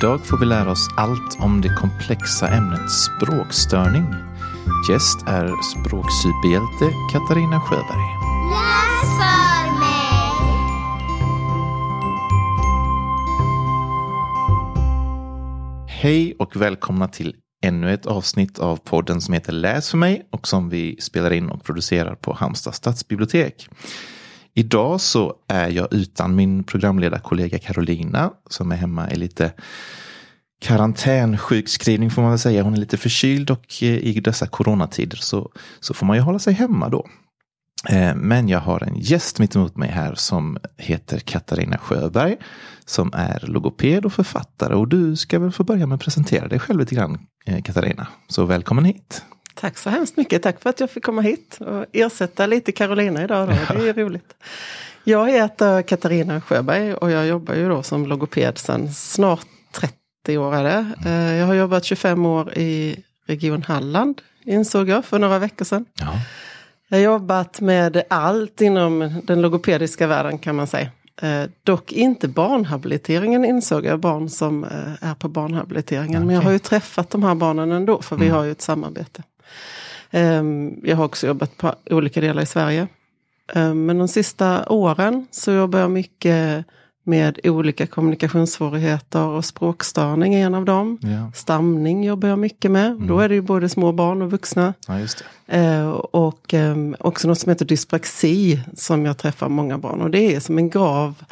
Idag får vi lära oss allt om det komplexa ämnet språkstörning. Gäst är språksuperhjälte Katarina Sjöberg. Läs för mig! Hej och välkomna till ännu ett avsnitt av podden som heter Läs för mig och som vi spelar in och producerar på Halmstad stadsbibliotek. Idag så är jag utan min programledarkollega Carolina som är hemma i lite karantänsjukskrivning får man väl säga. Hon är lite förkyld och eh, i dessa coronatider så, så får man ju hålla sig hemma då. Eh, men jag har en gäst mitt emot mig här som heter Katarina Sjöberg som är logoped och författare och du ska väl få börja med att presentera dig själv lite grann eh, Katarina. Så välkommen hit. Tack så hemskt mycket. Tack för att jag fick komma hit och ersätta lite Carolina idag. Då. Det är roligt. Jag heter Katarina Sjöberg och jag jobbar ju då som logoped sedan snart 30 år. Är det. Eh, Jag har jobbat 25 år i Region Halland insåg jag för några veckor sedan. Ja. Jag har jobbat med allt inom den logopediska världen kan man säga. Eh, dock inte barnhabiliteringen insåg jag, barn som eh, är på barnhabiliteringen. Men jag har ju träffat de här barnen ändå för vi har ju ett samarbete. Eh, jag har också jobbat på olika delar i Sverige. Eh, men de sista åren så jobbar jag mycket med olika kommunikationssvårigheter och språkstörning är en av dem. Ja. Stamning jobbar jag mycket med. Då är det ju både små barn och vuxna. ja. Eh, och eh, också något som heter dyspraxi som jag träffar många barn. Och det är som en grav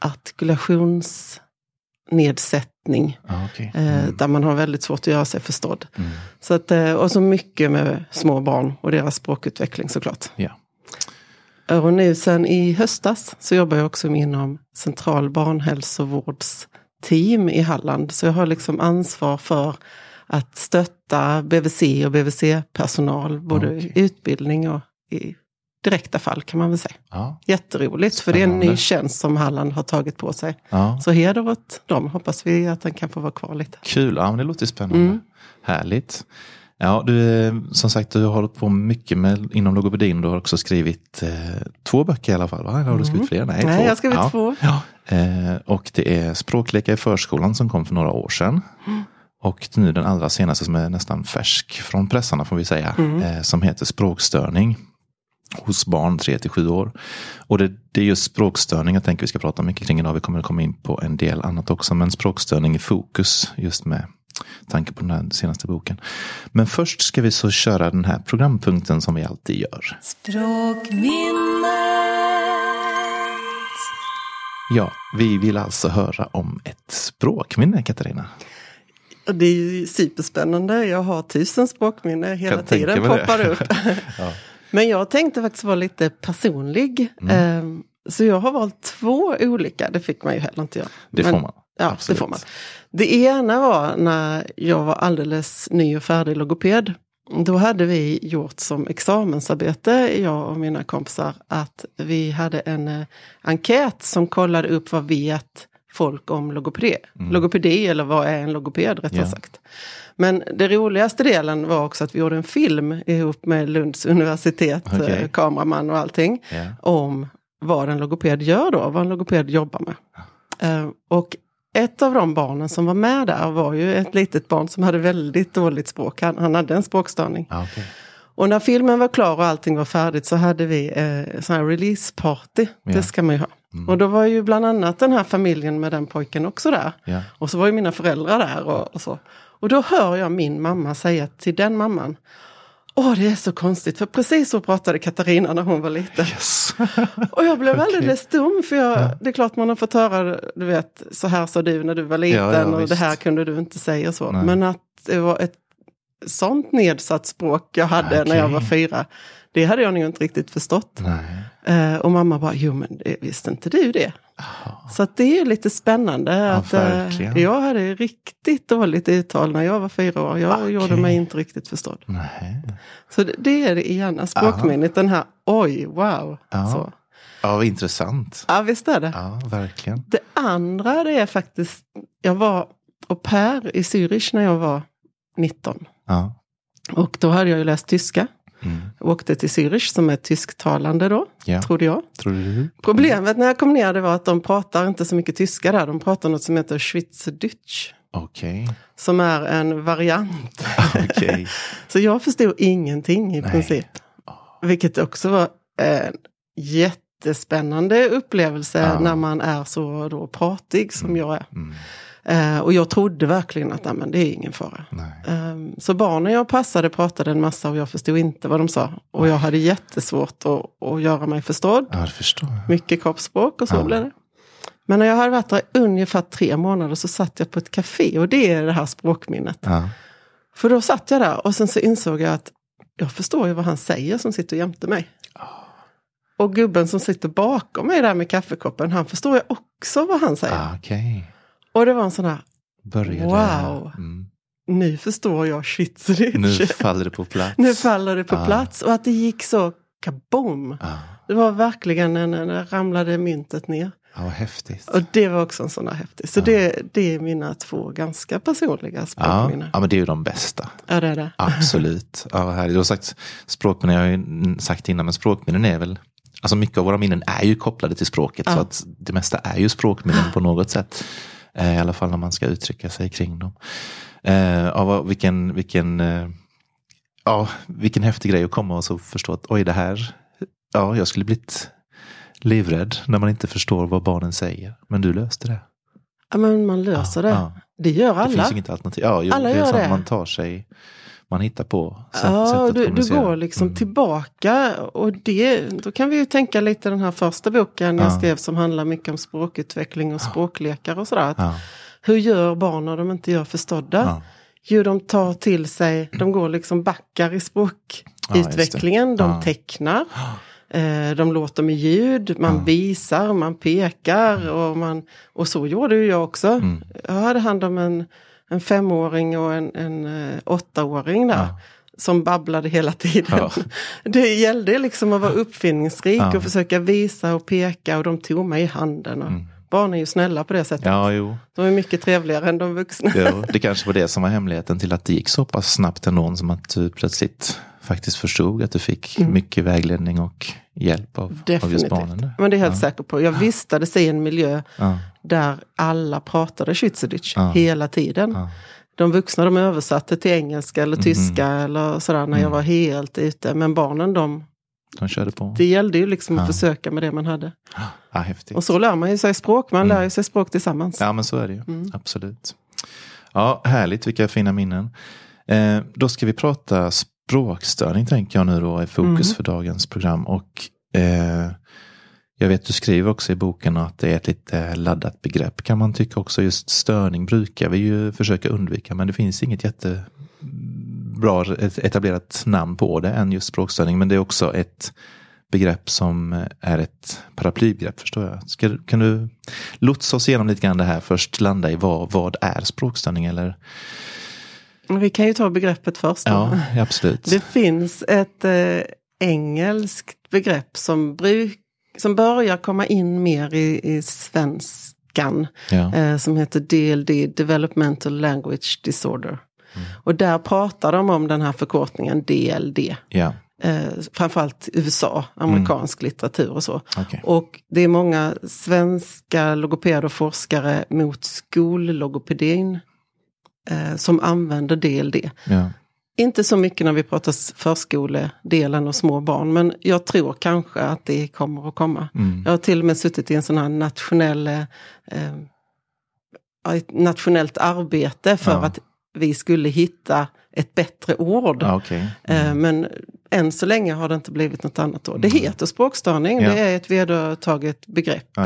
artikulationsnedsättning. Ja, okej. Eh, Där man har väldigt svårt att göra sig förstådd. Så att, eh, och så mycket med små barn och deras språkutveckling såklart. Ja. Och nu sen i höstas så jobbar jag också inom central barnhälsovårdsteam i Halland. Så jag har liksom ansvar för att stötta BVC och BVC-personal, både i utbildning och i direkta fall kan man väl säga. Ja. Jätteroligt, för det är en Spännande. ny tjänst som Halland har tagit på sig. Ja. Så heder åt dem, hoppas vi att den kan få vara kvar lite. Kul, ja men det låter spännande. Mm. Härligt. Ja, du, som sagt, du har hållit på mycket med, inom logopedin. Du har också skrivit eh, två böcker i alla fall, va? Eller har du skrivit fler? Nej, Mm. Nej, två. jag har skrivit ja. två. Ja. Eh, och det är Språklekar i förskolan som kom för några år sedan. Mm. Och nu den allra senaste som är nästan färsk från pressarna får vi säga. Mm. Eh, som heter Språkstörning hos barn 3 till 7 år. Och det, det är just språkstörning jag tänker vi ska prata mycket kring idag. Vi kommer att komma in på en del annat också. Men språkstörning i fokus just med tanke på den här senaste boken. Men först ska vi så köra den här programpunkten som vi alltid gör. Språkminnet. Ja, vi vill alltså höra om ett språkminne, Katarina. Det är ju superspännande. Jag har tusen språkminne hela tiden poppar upp. Ja. Men jag tänkte faktiskt vara lite personlig. Mm. Ehm, Så jag har valt två olika, det fick man ju heller inte göra. Det får man. Ja, Absolut. det får man. Det ena var när jag var alldeles ny och färdig logoped. Då hade vi gjort som examensarbete, jag och mina kompisar, att vi hade en eh, enkät som kollade upp vad vet folk om logopedi. Logopedi, eller vad är en logoped rättare Mm. Ja. sagt. Men det roligaste delen var också att vi gjorde en film ihop med Lunds universitet, eh, kameraman och allting, Ja. om vad en logoped gör då, vad en logoped jobbar med. Eh, och ett av de barnen som var med där var ju ett litet barn som hade väldigt dåligt språk. Han, han hade en språkstörning. Okej. Och när filmen var klar och allting var färdigt så hade vi eh, sån här release party. Ja. Det ska man ju ha. Och då var ju bland annat den här familjen med den pojken också där. Ja. Och så var ju mina föräldrar där och, och så. Och då hör jag min mamma säga till den mamman. Åh, det är så konstigt, för precis så pratade Katarina när hon var liten. Yes. Och jag blev Okej. alldeles stum, för jag, det är klart man har fått höra, du vet, så här sa du när du var liten Ja, ja, och visst. det här kunde du inte säga så. Nej. Men att det var ett sånt nedsatt språk jag hade när jag var fyra, det hade jag nog inte riktigt förstått. Nej. Eh, och mamma bara, jo men det, visste inte du det? Så att det är lite spännande. att, eh, jag hade riktigt dåligt uttal när jag var fyra år. Jag Okej. gjorde mig inte riktigt förstådd. Nej. Så det, det är det ena språkminnet, den här oj, wow. Ja. Så. Ja, intressant. Ja, visst är det. Ja, verkligen. Det andra det är faktiskt, jag var au pair i Zürich när jag var 19. Ja. Och då hade jag ju läst tyska. Åkte till Zürich som är tysktalande då, Ja. trodde jag. Tror du? Problemet när jag kom ner det var att de pratar inte så mycket tyska där. De pratar något som heter Schweizerdeutsch. Okej. Som är en variant. Okej. Så jag förstod ingenting i princip. Vilket också var en jättespännande upplevelse Ja. när man är så då pratig som jag är. Mm. Eh, och jag trodde verkligen att men det är ingen fara. Ehm, så barnen jag passade pratade en massa och jag förstod inte vad de sa. Och jag hade jättesvårt att, att göra mig förstådd. Ja, förstår jag. Mycket kroppsspråk och så Ja. blev det. Men när jag hade varit där ungefär tre månader så satt jag på ett café och det är det här språkminnet. Ja. För då satt jag där och sen så insåg jag att jag förstår ju vad han säger som sitter jämte mig. Och gubben som sitter bakom mig där med kaffekoppen, han förstår ju också vad han säger. Ah, Okej. Och det var en sån här, Började. Wow. Mm. nu förstår jag Schweizerdeutsch. Nu faller det på plats. Nu faller det på Ah. plats och att det gick så kaboom. Ja, Det var verkligen en, en, en ramlade myntet ner. ja vad häftigt. Och det var också en sån där häftig. Så det, det är mina två ganska personliga Ja, språkminnen. ja, men det är ju de bästa. Ja, det är det. Absolut. Ja, här, du har sagt språkminnen, jag har ju sagt innan, men språkminnen är väl Alltså mycket av våra minnen är ju kopplade till språket. Så Ja. att det mesta är ju språkminnen på något sätt. Eh, I alla fall när man ska uttrycka sig kring dem. Eh, ja, vad- vilken, vilken, eh, ja, vilken häftig grej att komma och så förstå att oj det här, ja jag skulle blivit livrädd när man inte förstår vad barnen säger. Men du löste det. Ja, men man löser det. Ja, Det gör det alla. finns inget alternativ. Ja, jo, Alla det gör sånt det. man tar sig, man hittar på sätt, Ja, du, du går liksom Mm. tillbaka och det, då kan vi ju tänka lite den här första boken jag Ja. skrev som handlar mycket om språkutveckling och språklekar och sådär. Ja, Hur gör barn när de inte gör förstådda? ja. Jo, de tar till sig, de går liksom backar i språkutvecklingen, de Ja. tecknar. Eh, de låter med ljud, man Ja. visar, man pekar och, man, och så gjorde ju jag också. Mm. Jag hade hand om en, en femåring och en, en eh, åttaåring där. Ja. Som babblade hela tiden. Ja. Det gällde liksom att vara uppfinningsrik Ja. och försöka visa och peka och de tog mig i handen. Och Barn är ju snälla på det sättet. Mm. ja, jo. De är mycket trevligare än de vuxna. Jo, det kanske var det som var hemligheten till att det gick så pass snabbt ändå som att du plötsligt faktiskt förstod att du fick mycket vägledning och hjälp av, av just Mm. Barnen. Men det är jag helt säker på. Jag vistades i en miljö Ja, där alla pratade Schweizerdeutsch Ja. hela tiden. ja, De vuxna de översatte till engelska eller tyska Mhm. eller sådär när jag Mm. var helt ute. Men barnen de, de körde på. det gällde ju liksom att Ja. försöka med det man hade. Ja, häftigt. Och så lär man ju sig språk, man Mm. lär ju sig språk tillsammans. Ja, men så är det ju. Mm. Absolut. Ja, härligt. Vilka fina minnen. Eh, då ska vi prata språkstörning, tänker jag nu då, är fokus Mm. för dagens program. Och eh, jag vet, du skriver också i boken att det är ett lite laddat begrepp kan man tycka också. Just störning brukar vi ju försöka undvika, men det finns inget jättebra etablerat namn på det än just språkstörning. Men det är också ett begrepp som är ett paraplybegrepp förstår jag. Ska, kan du lotsa oss igenom lite grann det här först, landa i vad, vad är språkstörning eller? Vi kan ju ta begreppet först. Ja, absolut. Det finns ett eh, engelskt begrepp som, bruk, som börjar komma in mer i, i svenskan. Ja. eh, som heter DLD, Developmental Language Disorder. Och där pratar de om den här förkortningen DLD. ja, Eh, framförallt USA, amerikansk litteratur och så. okej. Och det är många svenska logopeder och forskare mot skollogopedin eh, som använder DLD. Ja. Inte så mycket när vi pratar förskoledelen och små barn, men jag tror kanske att det kommer att komma. Mm. Jag har till och med suttit i en sån här nationell, eh, ett nationellt arbete för Ja. att vi skulle hitta ett bättre ord. Ja, okej. Eh, Men än så länge har det inte blivit något annat ord. Det heter språkstörning, Ja. det är ett vedertaget begrepp.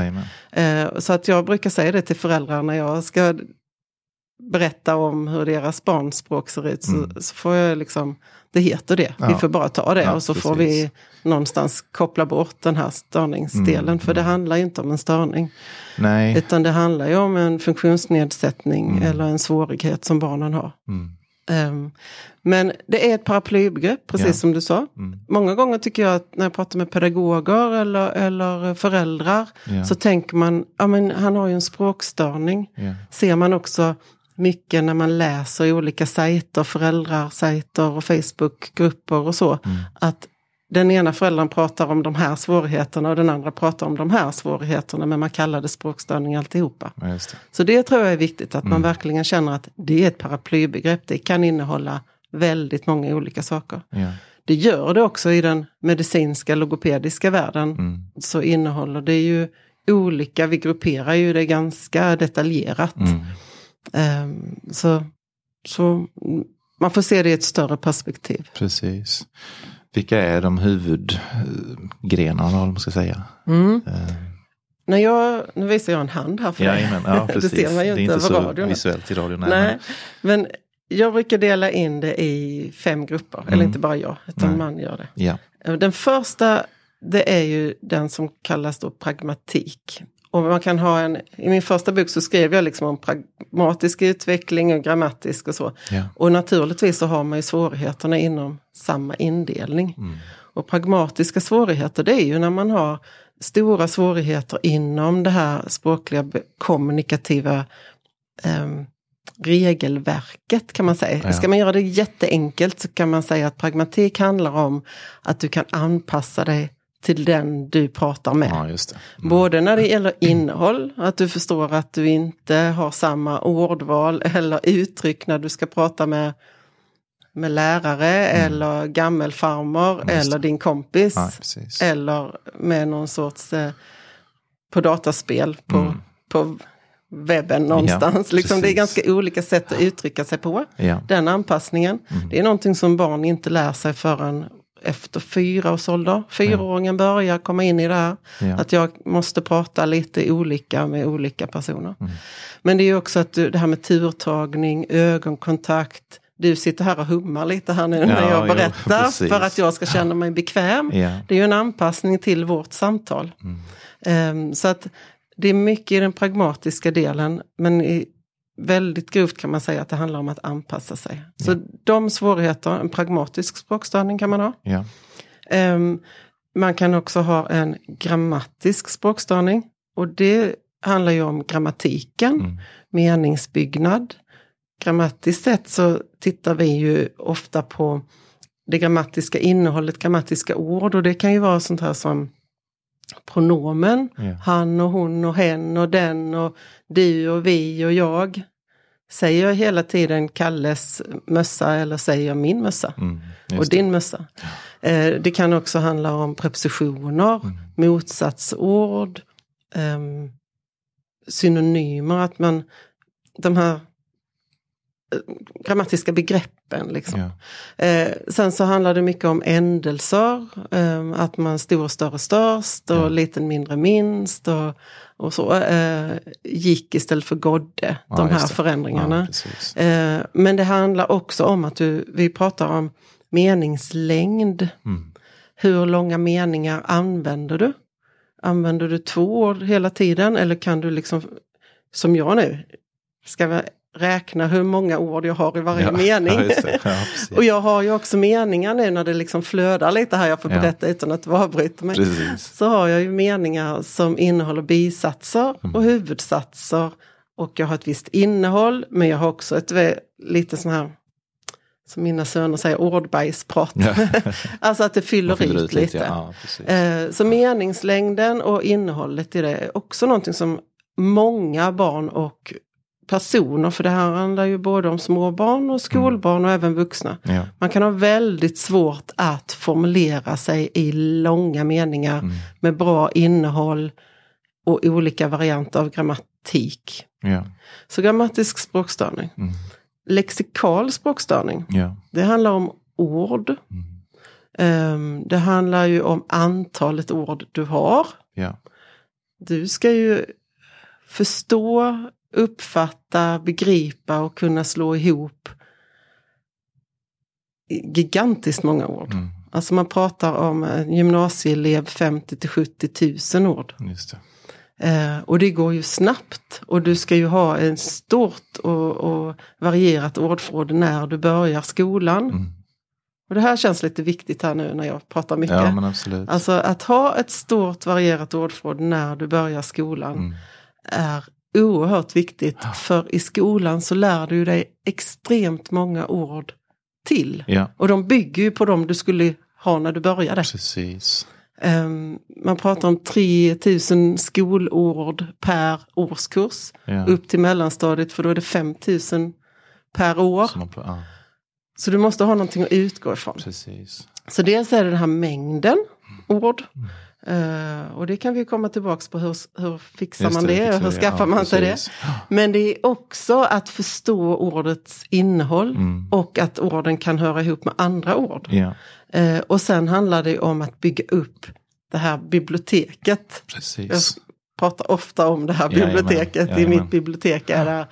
Eh, Så att jag brukar säga det till föräldrar när jag ska berätta om hur deras barns språk ser ut. Så, Mm. så får jag liksom, det heter det, vi Ja. får bara ta det Ja, och så får precis. vi någonstans koppla bort den här störningsdelen. Mm, För det handlar ju inte om en störning. Nej. Utan det handlar ju om en funktionsnedsättning Mm. eller en svårighet som barnen har. Mm. Ehm, Men det är ett paraplybegrepp, precis Ja. som du sa. Mm. Många gånger tycker jag att när jag pratar med pedagoger eller, eller föräldrar så tänker man, ja men han har ju en språkstörning. Ser man också mycket när man läser i olika sajter, föräldrarsajter och Facebookgrupper och så, Mm. att den ena föräldern pratar om de här svårigheterna och den andra pratar om de här svårigheterna, men man kallar det språkstörning alltihopa. Ja, det. Så det tror jag är viktigt, att man Mm. verkligen känner att det är ett paraplybegrepp. Det kan innehålla väldigt många olika saker. Ja. Det gör det också i den medicinska logopediska världen. Mm. Så innehåller det ju olika, vi grupperar ju det ganska detaljerat. Mm. Ehm, så, så man får se det i ett större perspektiv. Precis. Vilka är de huvudgrenarna, eller vad man ska säga? Mm. Eh, När jag, nu visar jag en hand här för dig. Jajamän, ja, det precis. ser man ju det är inte inte över så radion. visuellt i radion. Nej. Nej, men jag brukar dela in det i fem grupper. Eller Mm. inte bara jag, utan Nej. man gör det. Ja. Den första, det är ju den som kallas då pragmatik. Och man kan ha en, I min första bok så skrev jag liksom om pragmatisk utveckling och grammatisk och så. Ja. Och naturligtvis så har man ju svårigheterna inom samma indelning. Mm. Och pragmatiska svårigheter det är ju när man har stora svårigheter inom det här språkliga kommunikativa ehm, regelverket kan man säga. Ja. Ska man göra det jätteenkelt så kan man säga att pragmatik handlar om att du kan anpassa dig till den du pratar med. ja. Mm. Både när det gäller innehåll, att du förstår att du inte har samma ordval eller uttryck när du ska prata med, med lärare eller gammelfarmor Mm. Just eller din kompis. Ja. Eller med någon sorts eh, på dataspel på, Mm. på webben någonstans. liksom, det är ganska olika sätt att uttrycka sig på. Ja. Den anpassningen. Mm. Det är någonting som barn inte lär sig förrän efter fyra års ålder. Fyraåringen börjar komma in i det här. Ja. Att jag måste prata lite olika med olika personer. Mm. Men det är också att du, det här med turtagning, ögonkontakt. Du sitter här och hummar lite här nu när Ja, jag jo, berättar precis. för att jag ska känna mig bekväm. Ja. Det är ju en anpassning till vårt samtal. Mm. Ehm, så att det är mycket i den pragmatiska delen, men i, väldigt grovt kan man säga att det handlar om att anpassa sig. Så de svårigheter, en pragmatisk språkstörning kan man ha. Ja. Ehm, man kan också ha en grammatisk språkstörning. Och det handlar ju om grammatiken, Mm. meningsbyggnad. Grammatiskt sett så tittar vi ju ofta på det grammatiska innehållet, grammatiska ord. Och det kan ju vara sånt här som pronomen. Ja. Han och hon och hen och den och du och vi och jag. Säger jag hela tiden Kalles mössa eller säger jag min mössa? Mm. och din mössa. Eh, det kan också handla om prepositioner, Mm. motsatsord, ehm, synonymer, att man, de här eh, grammatiska begreppen. Liksom. Ja. Eh, sen så handlar det mycket om ändelser, eh, att man stor, större, störst och Ja. liten, mindre, minst och, och så. Eh, gick istället för godde, Ja, de här förändringarna. Ja. Eh, men det handlar också om att du, vi pratar om meningslängd. Mm. Hur långa meningar använder du? Använder du två ord hela tiden eller kan du liksom, som jag nu, ska räkna hur många ord jag har i varje Ja, mening? Ja. Ja. Och jag har ju också meningar nu när det liksom flödar lite här, jag får berätta utan att du avbryter mig. Precis. Så har jag ju meningar som innehåller bisatser Mm. och huvudsatser. Och jag har ett visst innehåll, men jag har också ett lite sån här, som mina söner säger, ordbajsprat. Alltså att det fyller, fyller ut lite. Precis. Eh, så meningslängden och innehållet i det är också någonting som många barn och personer, för det här handlar ju både om småbarn och skolbarn och även vuxna. Ja. Man kan ha väldigt svårt att formulera sig i långa meningar Mm. med bra innehåll och olika varianter av grammatik. Ja. Så grammatisk språkstörning. Mm. Lexikal språkstörning, Ja. det handlar om ord. Mm. Ehm, det handlar ju om antalet ord du har. Du ska ju förstå, uppfatta, begripa och kunna slå ihop gigantiskt många ord. Mm. Alltså man pratar om en gymnasieelev 50 till 70 000 ord. Det. Eh, och det går ju snabbt. Och du ska ju ha en stort och, och varierat ordförråd när du börjar skolan. Mm. Och det här känns lite viktigt här nu när jag pratar mycket. Ja, men absolut. Alltså att ha ett stort varierat ordförråd när du börjar skolan Mm. är oerhört viktigt. För i skolan så lär du dig extremt många ord till. Ja, Och de bygger ju på dem du skulle ha när du började. precis. Ehm, man pratar om 3000 skolord per årskurs. Ja. Upp till mellanstadiet för då är det 5000 per år. Så man, ja, Så du måste ha någonting att utgå ifrån. precis. Så dels är det den här mängden ord. Mm. Eh, och det kan vi komma tillbaks på hur, hur fixar Just man det, fixar och hur skaffar Ja, man sig det. precis. Men det är också att förstå ordets innehåll Mm. och att orden kan höra ihop med andra ord. Ja, Eh, och sen handlar det om att bygga upp det här biblioteket. Jag precis. pratar ofta om det här biblioteket. I jajamän. mitt bibliotek är det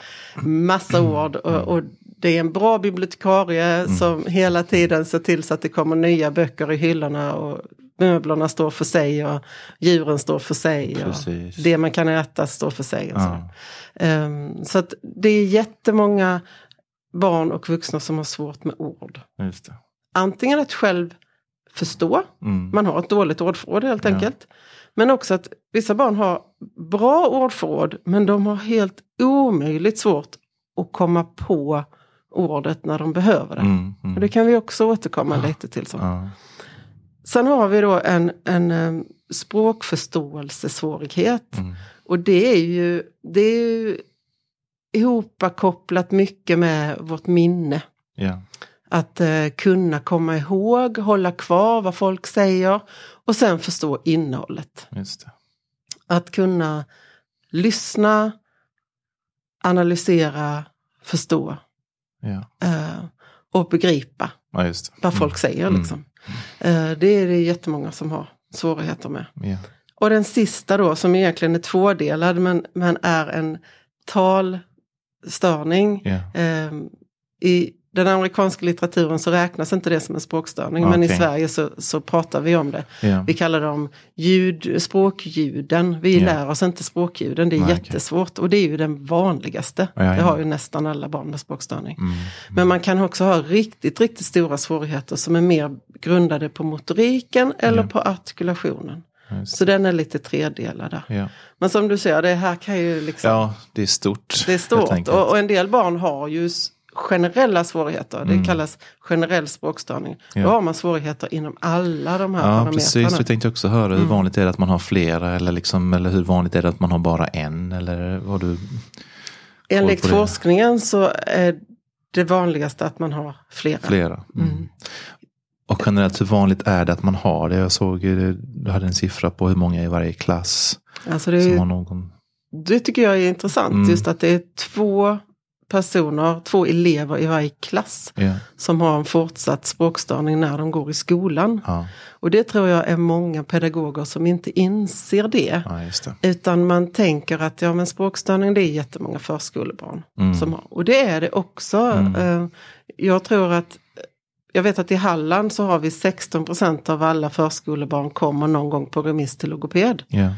massa ord. Och, och det är en bra bibliotekarie Mm. som hela tiden ser till så att det kommer nya böcker i hyllorna. Och möblerna står för sig och djuren står för sig. Och det man kan äta står för sig. Och så. Ja, Ehm, så att det är jättemånga barn och vuxna som har svårt med ord. Antingen att själv förstå, Mm. man har ett dåligt ordförråd helt Ja. enkelt. Men också att vissa barn har bra ordförråd men de har helt omöjligt svårt att komma på ordet när de behöver det. Mm. Och Mm. det kan vi också återkomma lite till. Så. Ja, Sen har vi då en, en språkförståelsesvårighet. mm. Och det är ju, det är ju ihopkopplat mycket med vårt minne. ja, Att eh, kunna komma ihåg, hålla kvar vad folk säger och sen förstå innehållet. Att kunna lyssna, analysera, förstå Ja, eh, och begripa ja just vad folk säger. Mm. Liksom. Eh, det är det jättemånga som har svårigheter med. Ja. Och den sista då som egentligen är tvådelad men, men är en talstörning. Ja. Eh, I den amerikanska litteraturen så räknas inte det som en språkstörning men i. Sverige så, så pratar vi om det. Ja. Vi kallar dem ljud, språkljuden. Vi Ja. lär oss inte språkljuden, det är Nej, jättesvårt. Och det är ju den vanligaste. Ja, ja. Det har ju nästan alla barn med språkstörning. Mm. Men man kan också ha riktigt, riktigt stora svårigheter som är mer grundade på motoriken eller Ja. på artikulationen. Så den är lite tredelad. Ja. Men som du säger, det här kan ju liksom... ja, det är stort. det är stort. Och, och en del barn har ju generella svårigheter. Det Mm. kallas generell språkstörning. Ja. Då har man svårigheter inom alla de här Ja, parametrarna. precis. Jag tänkte också höra hur Mm. vanligt är det att man har flera eller, liksom, eller hur vanligt är det att man har bara en? Eller vad du... Enligt det. forskningen så är det vanligaste att man har flera. Flera. Mm. Mm. Och generellt hur vanligt är det att man har det? Jag såg, du hade en siffra på hur många i varje klass Alltså det, som har någon. det tycker jag är intressant. Mm. Just att det är två personer, två elever i varje klass Ja, som har en fortsatt språkstörning när de går i skolan. ja, Och det tror jag är många pedagoger som inte inser det. ja det. Utan man tänker att ja men språkstörning det är jättemånga förskolebarn Mm. som har. Och det är det också. Mm. Eh, Jag tror att jag vet att i Halland så har vi 16% av alla förskolebarn kommer någon gång på remiss till logoped. Ja,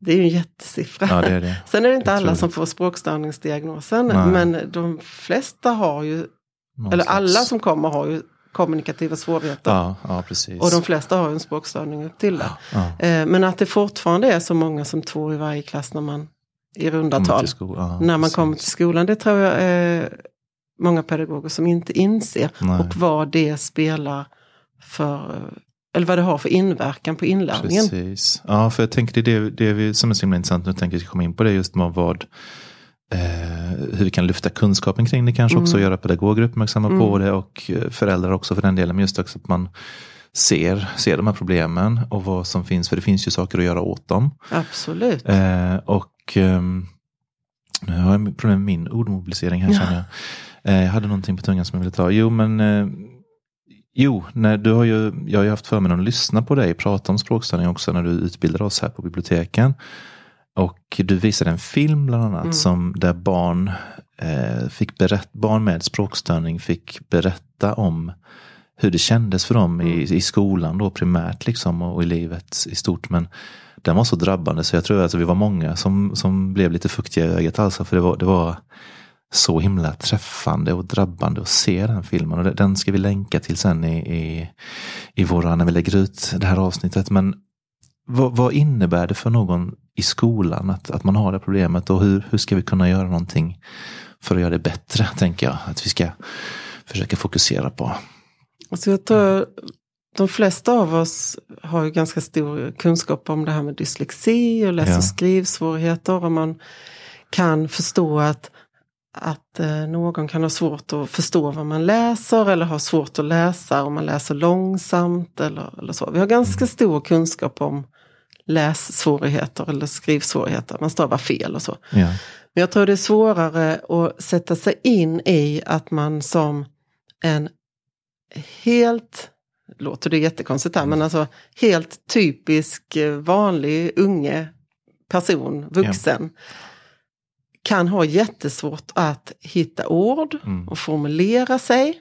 Det är ju en jättesiffra. ja det är det. Sen är det inte alla som får språkstörningsdiagnosen Nej. men de flesta har ju, Någon eller slags- alla som kommer har ju kommunikativa svårigheter. Ja, ja precis. Och de flesta har en språkstörning upp till det. Eh, Men att det fortfarande är så många som två i varje klass när man i runda tal när man precis. kommer till skolan. Det tror jag är många pedagoger som inte inser. Nej. Och vad det spelar för, eller vad det har för inverkan på inlärningen. Precis. Ja, för jag tänker det är det, det vi, som är så himla intressant nu tänker jag komma in på det just med vad eh, hur vi kan lyfta kunskapen kring det kanske också och göra pedagoger uppmärksamma på Mm. det och eh, föräldrar också för den delen. Men just också att man ser, ser de här problemen och vad som finns. För det finns ju saker att göra åt dem. Absolut. Eh, och ehm, nu har jag problem med min ordmobilisering här Ja. känner jag. Eh, jag hade någonting på tungan som jag ville ta. Jo, men eh, Jo, nej, du har ju, jag har ju haft förmånen att lyssna på dig prata om språkstörning också när du utbildar oss här på biblioteken. Och du visade en film bland annat Mm. som där barn, eh, fick berätt, barn med språkstörning fick berätta om hur det kändes för dem i, i skolan då primärt liksom och, och i livet i stort. Men den var så drabbande så jag tror att alltså, vi var många som, som blev lite fuktiga i ögat alltså för det var, det var så himla träffande och drabbande att se den filmen. Och den ska vi länka till sen i, i, i våra, när vi lägger ut det här avsnittet. Men vad, vad innebär det för någon i skolan, att, att man har det problemet och hur, hur ska vi kunna göra någonting för att göra det bättre, tänker jag. Att vi ska försöka fokusera på. Alltså jag tror de flesta av oss har ju ganska stor kunskap om det här med dyslexi och läs och skrivsvårigheter. Och man kan förstå att, att eh, någon kan ha svårt att förstå vad man läser eller ha svårt att läsa om man läser långsamt eller, eller så. Vi har ganska stor kunskap om lässvårigheter eller skrivsvårigheter. Man stavar fel och så. Ja. Men jag tror det är svårare att sätta sig in i att man som en helt, låter det jättekonstigt här, men alltså helt typisk eh, vanlig unge person, vuxen, kan ha jättesvårt att hitta ord Mm. och formulera sig.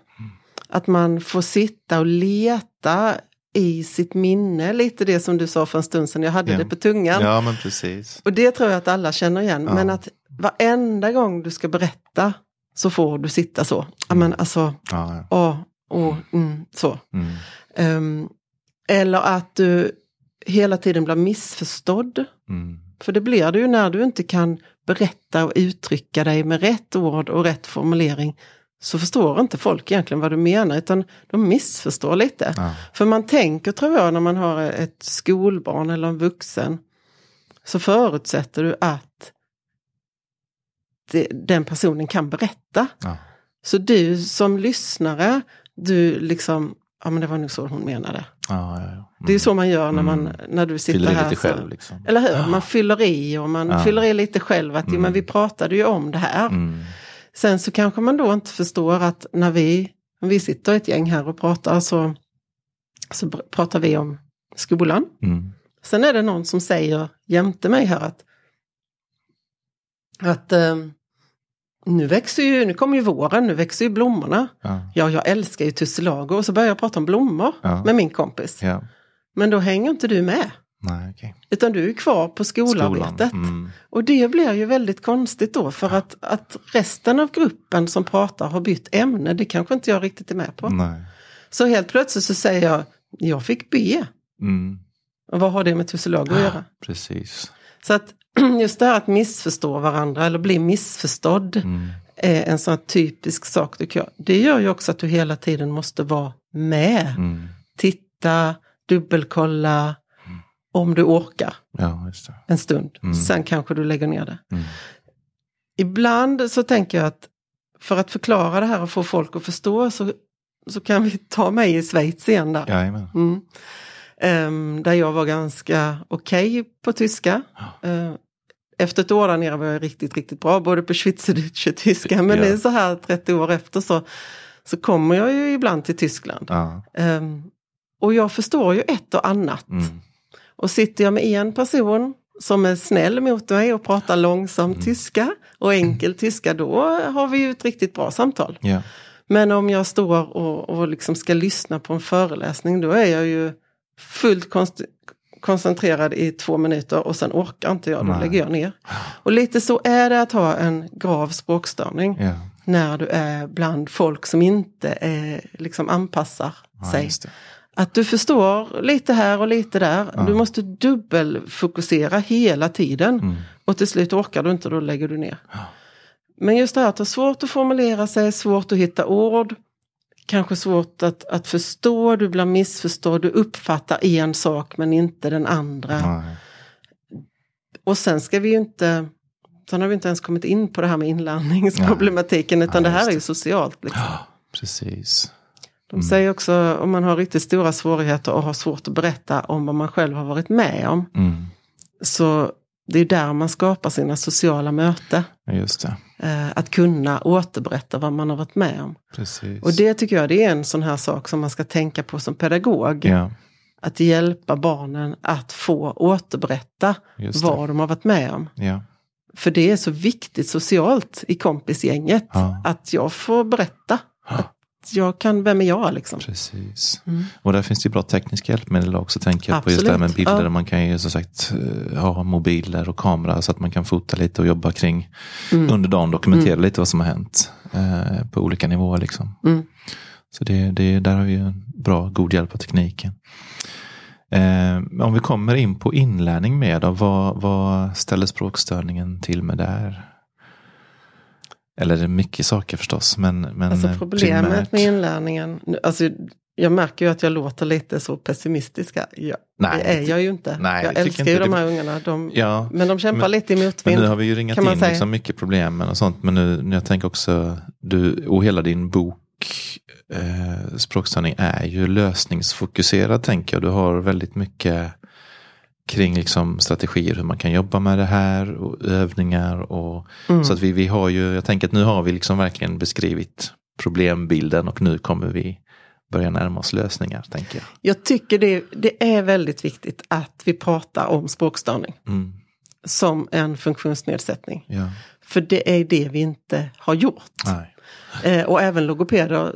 Att man får sitta och leta i sitt minne, lite det som du sa för en stund sedan, jag hade Ja. det på tungan. ja, men precis. Och det tror jag att alla känner igen. Ja. Men att varenda gång du ska berätta så får du sitta så. Ja men alltså, Ja, ja. åh, åh, mm, så. Mm. Ehm, eller att du hela tiden blir missförstådd. Mm. För det blir du ju när du inte kan berätta och uttrycka dig med rätt ord och rätt formulering. Så förstår inte folk egentligen vad du menar utan de missförstår lite. Ja. För man tänker tror jag när man har ett skolbarn eller en vuxen. Så förutsätter du att det, den personen kan berätta. Ja. Så du som lyssnare, du liksom, ja men det var nog så hon menade. Ja, ja. Mm. Det är så man gör när, man, Mm. när du sitter Fyller här. lite så- själv liksom. Eller hur? Man fyller i och man fyller i lite själv att men Mm. vi pratade ju om det här. Mm. Sen så kanske man då inte förstår att när vi, vi sitter ett gäng här och pratar så, så pr- pratar vi om skolan. Mm. Sen är det någon som säger jämte mig här att, att eh, nu växer ju, nu kommer ju våren, nu växer ju blommorna. Ja. Ja, jag älskar ju tussilago och så börjar jag prata om blommor Ja. med min kompis. ja. Men då hänger inte du med. Nej, okej. Utan du är kvar på skolarbetet. Mm. Och det blir ju väldigt konstigt då för att, att resten av gruppen som pratar har bytt ämne. Det kanske inte jag riktigt är med på. Nej. Så helt plötsligt så säger jag, jag fick B. Mm. Och vad har det med tussilago att göra? Precis. Så att just det här att missförstå varandra eller bli missförstådd Mm. är en sån typisk sak tycker jag. Det gör ju också att du hela tiden måste vara med. Mm. Titta, dubbelkolla, om du orkar Ja, en stund. Mm. Sen kanske du lägger ner det. Mm. Ibland så tänker jag att för att förklara det här och få folk att förstå så, så kan vi ta mig i Schweiz igen där. Jajamän. Mm. Ehm, där jag var ganska okej på tyska. Ehm, efter ett år där nere var jag riktigt, riktigt bra både på schweizerdeutsche och tyska. Men Ja. är så här 30 år efter så, så kommer jag ju ibland till Tyskland. Ja. Ehm, och jag förstår ju ett och annat. Mm. Och sitter jag med en person som är snäll mot mig och pratar långsam Mm. tyska och enkel tyska, då har vi ju ett riktigt bra samtal. Ja. Men om jag står och, och liksom ska lyssna på en föreläsning, då är jag ju fullt konst- koncentrerad i två minuter och sen orkar inte jag, då Nej. lägger jag ner. Och lite så är det att ha en grav språkstörning Ja. när du är bland folk som inte är, liksom anpassar Ja, sig. Att du förstår lite här och lite där. Du måste dubbelfokusera hela tiden. Mm. Och till slut orkar du inte, då lägger du ner. Men just det här att det är svårt att formulera sig, svårt att hitta ord. Kanske svårt att, att förstå, du blir missförstådd, du uppfattar en sak men inte den andra. Nej. Och sen ska vi ju inte, sen har vi inte ens kommit in på det här med inlärningsproblematiken utan Nej, det här är ju socialt. Liksom. Precis. De säger också om man har riktigt stora svårigheter och har svårt att berätta om vad man själv har varit med om. Mm. Så det är där man skapar sina sociala möten. Ja, Just det. Eh, att kunna återberätta vad man har varit med om. Precis. Och det tycker jag det är en sån här sak som man ska tänka på som pedagog. Ja, Att hjälpa barnen att få återberätta vad de har varit med om. Ja. För det är så viktigt socialt i kompisgänget. Ja. Att jag får berätta. Att jag kan, vem är jag liksom? Precis. Mm. Och där finns det ju bra tekniska hjälpmedel också. Tänker jag på just det här med bilder. ja. Man kan ju som sagt eh, ha mobiler och kamera så att man kan fota lite och jobba kring Mm. under dagen. Dokumentera lite vad som har hänt eh, på olika nivåer. Liksom. Mm. Så det, det, där har vi ju en bra, god hjälp av tekniken. Eh, om vi kommer in på inlärning med då, vad, vad ställer språkstörningen till med där? Eller det är mycket saker förstås. Men, men Alltså eh, problemet primärt- med inlärningen, alltså jag märker ju att jag låter lite så pessimistisk. Ja, Nej, det är jag ju inte. nej, jag jag älskar inte ju det- de här ungarna. De, Ja, men de kämpar men- lite i Men motvind. nu har vi ju ringat in säga. liksom mycket problemen och sånt. Men nu, nu jag tänker också, du och hela din bok eh, Språkstörning är ju lösningsfokuserad tänker jag. Du har väldigt mycket kring liksom strategier hur man kan jobba med det här och övningar. Och, Mm. Så att vi, vi har ju, jag tänker att nu har vi liksom verkligen beskrivit problembilden och nu kommer vi börja närma oss lösningar tänker jag. Jag tycker det, det är väldigt viktigt att vi pratar om språkstörning Mm, som en funktionsnedsättning. ja, För det är det vi inte har gjort. Eh, och även logopeder.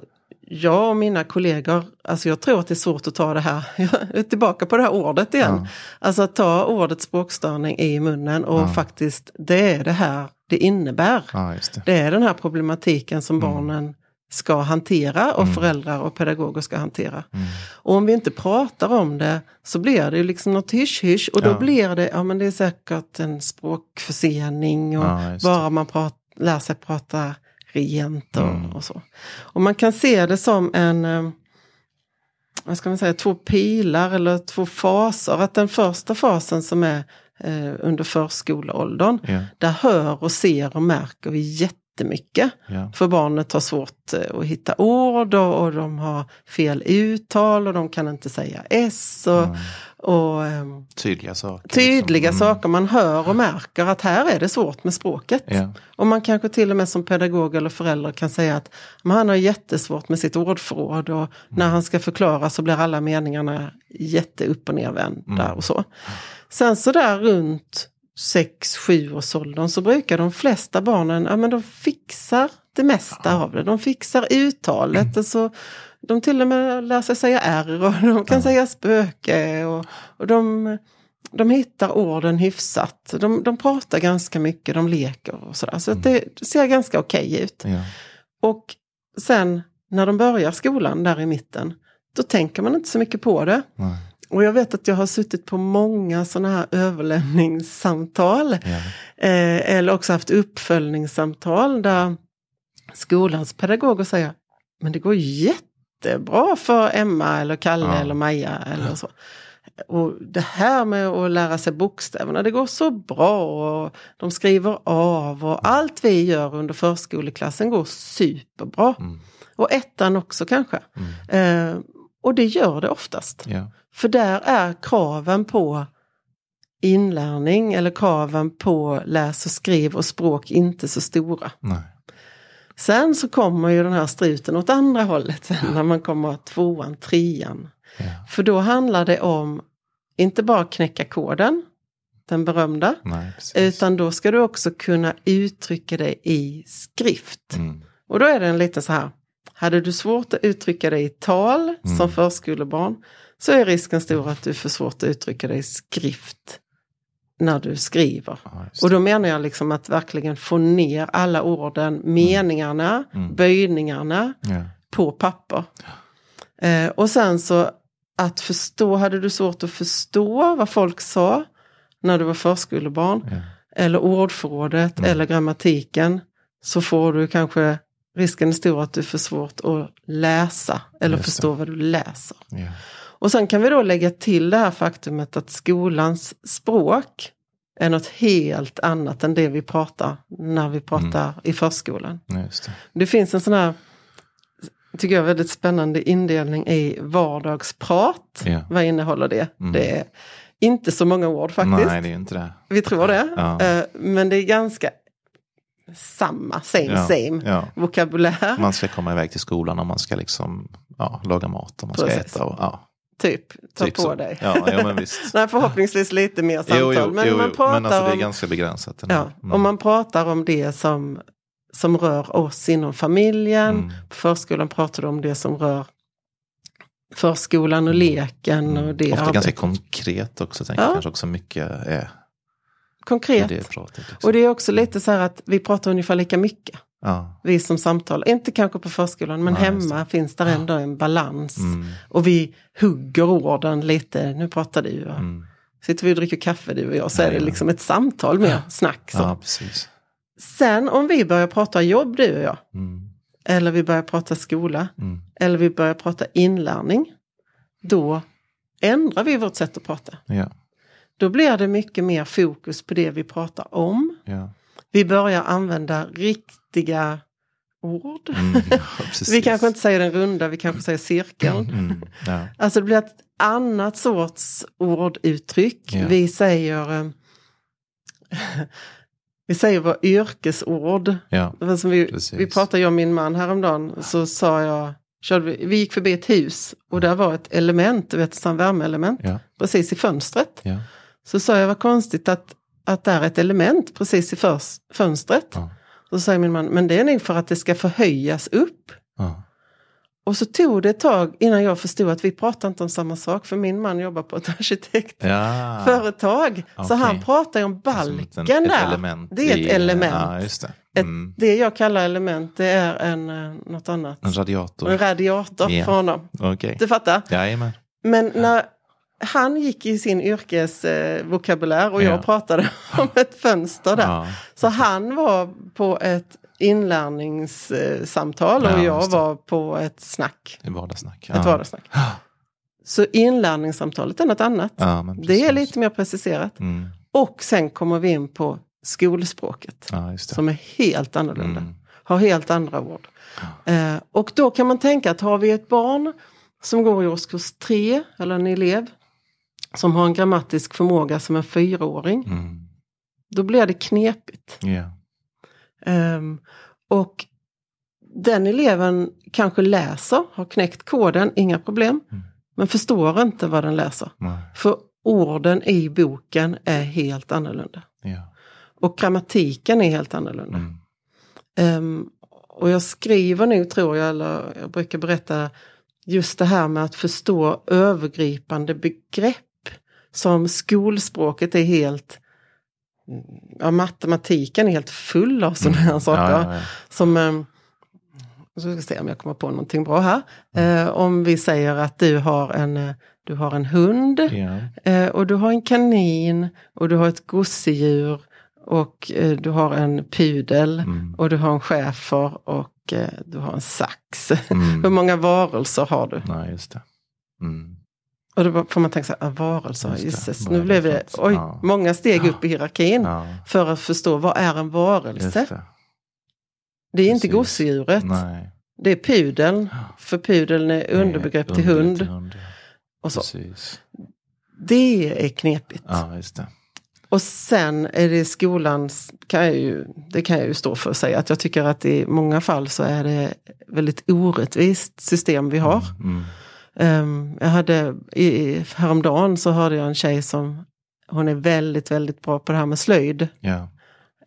Jag och mina kollegor, alltså jag tror att det är svårt att ta det här, jag är tillbaka på det här ordet igen. Ja. Alltså att ta ordet språkstörning i munnen och Ja. faktiskt, det är det här det innebär. Ja, det. Det är den här problematiken som Mm. barnen ska hantera och Mm. föräldrar och pedagoger ska hantera. Mm. Och om vi inte pratar om det så blir det liksom något hysch-hysch och då blir det, ja men det är säkert en språkförsening och bara man prat, lär sig prata och, Mm. och så. Och man kan se det som en, eh, vad ska man säga, två pilar eller två faser. Att den första fasen som är eh, under förskoleåldern, Ja, där hör och ser och märker vi jättemycket. ja. För barnet har svårt eh, att hitta ord och, och de har fel uttal och de kan inte säga S. Och, Mm. Och ehm, Tydliga saker. tydliga liksom. Mm. saker. Man hör och märker att här är det svårt med språket. Ja. Och man kanske till och med som pedagog eller förälder kan säga att han har jättesvårt med sitt ordförråd och när han ska förklara så blir alla meningarna jätte upp och nervända Mm. och så. Sen så där runt 6-7 års åldern så brukar de flesta barnen, ja men de fixar det mesta av det. De fixar uttalet. Alltså, de till och med lär sig säga R och de kan Ja. säga spöke. Och, och de, de hittar orden hyfsat. De, de pratar ganska mycket, de leker och sådär. Så att det ser ganska okej ut. Ja. Och sen när de börjar skolan där i mitten, då tänker man inte så mycket på det. Nej. Och jag vet att jag har suttit på många sådana här överlämningssamtal. Ja. Eh, eller också haft uppföljningssamtal där skolans pedagoger säger men det går jättebra för Emma eller Kalle Ja. eller Maja eller så. Och det här med att lära sig bokstäverna, det går så bra och de skriver av och allt vi gör under förskoleklassen går superbra. Mm. Och ettan också kanske. Mm. Eh, och det gör det oftast. Ja. För där är kraven på inlärning eller kraven på läs och skriv och språk inte så stora. Nej. Sen så kommer ju den här struten åt andra hållet sen när man kommer tvåan, trean. Ja. För då handlar det om inte bara knäcka koden, den berömda, Nej, utan då ska du också kunna uttrycka det i skrift. Mm. Och då är det en liten så här, hade du svårt att uttrycka dig i tal Mm. som förskolebarn så är risken stor att du får svårt att uttrycka dig i skrift när du skriver. Ja, Och det. då menar jag liksom att verkligen få ner alla orden, meningarna, Mm. böjningarna Ja. på papper. Eh, och sen så att förstå, hade du svårt att förstå vad folk sa när du var förskolebarn eller ordförrådet Mm. eller grammatiken så får du kanske risken är stor att du får svårt att läsa eller Just det. förstå vad du läser. Och sen kan vi då lägga till det här faktumet att skolans språk är något helt annat än det vi pratar när vi pratar Mm. i förskolan. Det. Det finns en sån här, tycker jag, väldigt spännande indelning i vardagsprat. Ja. Vad innehåller det? Mm. Det är inte så många ord faktiskt. Nej, det är inte det. Vi tror det. Ja. Eh, Men det är ganska samma, same Ja. same Ja. vokabulär. Man ska komma iväg till skolan och man ska liksom ja, laga mat och man ska Precis. äta. Och, ja, Typ, ta typ på så. dig. Ja, ja, men visst. Nej, förhoppningsvis lite mer samtal. Jo, jo, men jo, man pratar men alltså, det är om, ganska begränsat. ja, Mm. om man pratar om det som, som rör oss inom familjen. Mm. På förskolan pratar du om det som rör förskolan och leken Mm. och det Ofta arbetet. ganska konkret också. Tänker Ja. jag. Kanske också mycket är Konkret. det. Och det är också lite så här att vi pratar ungefär lika mycket. Ja. Vi som samtalar, inte kanske på förskolan men Ja, hemma finns där ändå en balans. Mm. Och vi hugger orden lite, nu pratar du och Mm. sitter vi och dricker kaffe du och jag så är det liksom ett samtal mer, snack. Så. ja. Sen om vi börjar prata jobb du och jag, Mm. eller vi börjar prata skola, Mm. eller vi börjar prata inlärning, då ändrar vi vårt sätt att prata. Ja. Då blir det mycket mer fokus på det vi pratar om. Ja. Vi börjar använda riktiga ord. Mm. ja. Vi kanske inte säger den runda, vi kanske säger cirkeln. Mm. Ja. Alltså det blir ett annat sorts orduttryck. Ja. Vi säger eh, Vi säger våra yrkesord. Ja. Som vi, Precis. vi pratade jag och min man häromdagen. Så sa jag, körde vi, vi gick förbi ett hus och där var ett element, du vet, ett värmeelement. Precis i fönstret. Så sa jag, vad konstigt att, att det är ett element precis i förs, fönstret. Så säger min man, men det är nog för att det ska förhöjas upp. Ja. Och så tog det ett tag innan jag förstod att vi pratar inte om samma sak. För min man jobbar på ett arkitektföretag. Ja. Så han pratar ju om balken ett- ett där. det är ett i- element. Ja, det. Ett, Mm. Det jag kallar element det är en, eh, något annat. En radiator. En radiator Ja. för honom. Okej. Du fattar? Jajamän. Men när han gick i sin yrkesvokabulär och Ja. jag pratade om ett fönster där. Ja. Så han var på ett inlärningssamtal och Ja, jag var på ett snack. I vardagssnack. Ett vardagssnack. Så inlärningssamtalet är något annat. Det är lite mer preciserat. Mm. Och sen kommer vi in på skolspråket. Som är helt annorlunda. Mm. Har helt andra ord. Eh, och då kan man tänka att har vi ett barn som går i årskurs tre, eller en elev, som har en grammatisk förmåga som en fyraåring, Mm. då blir det knepigt. Ja. Ehm, och den eleven kanske läser, har knäckt koden, inga problem, Mm. men förstår inte vad den läser. Nej. För orden i boken är helt annorlunda. Ja. Och grammatiken är helt annorlunda. Mm. Ehm, och jag skriver nu, tror jag, eller jag brukar berätta just det här med att förstå övergripande begrepp. Som skolspråket är helt, ja matematiken är helt full av sådana här saker. Mm. Ja, ja, ja. Som, ehm, så ska jag se om jag kommer på någonting bra här. Eh, om vi säger att du har en, du har en hund. Eh, och du har en kanin och du har ett gosedjur och eh, du har en pudel Mm. och du har en schäfer och eh, du har en sax. Mm. Hur många varelser har du? Nej, just det. Mm. Och då får man tänka så här, ah, varelser, Vad nu blev det oj, Ja. många steg upp i hierarkin Ja, för att förstå vad är en varelse. det. Det är inte Precis. gosedjuret, Nej. det är pudeln, för pudeln är underbegrepp till Underbegrepp hund. till hund. Och så. Precis. Det är knepigt. Ja, det. Och sen är det skolans, kan jag ju, det kan jag ju stå för att säga, att jag tycker att i många fall så är det väldigt orättvist system vi har. Mm. Um, jag hade, i, häromdagen så hörde jag en tjej som, hon är väldigt, väldigt bra på det här med slöjd.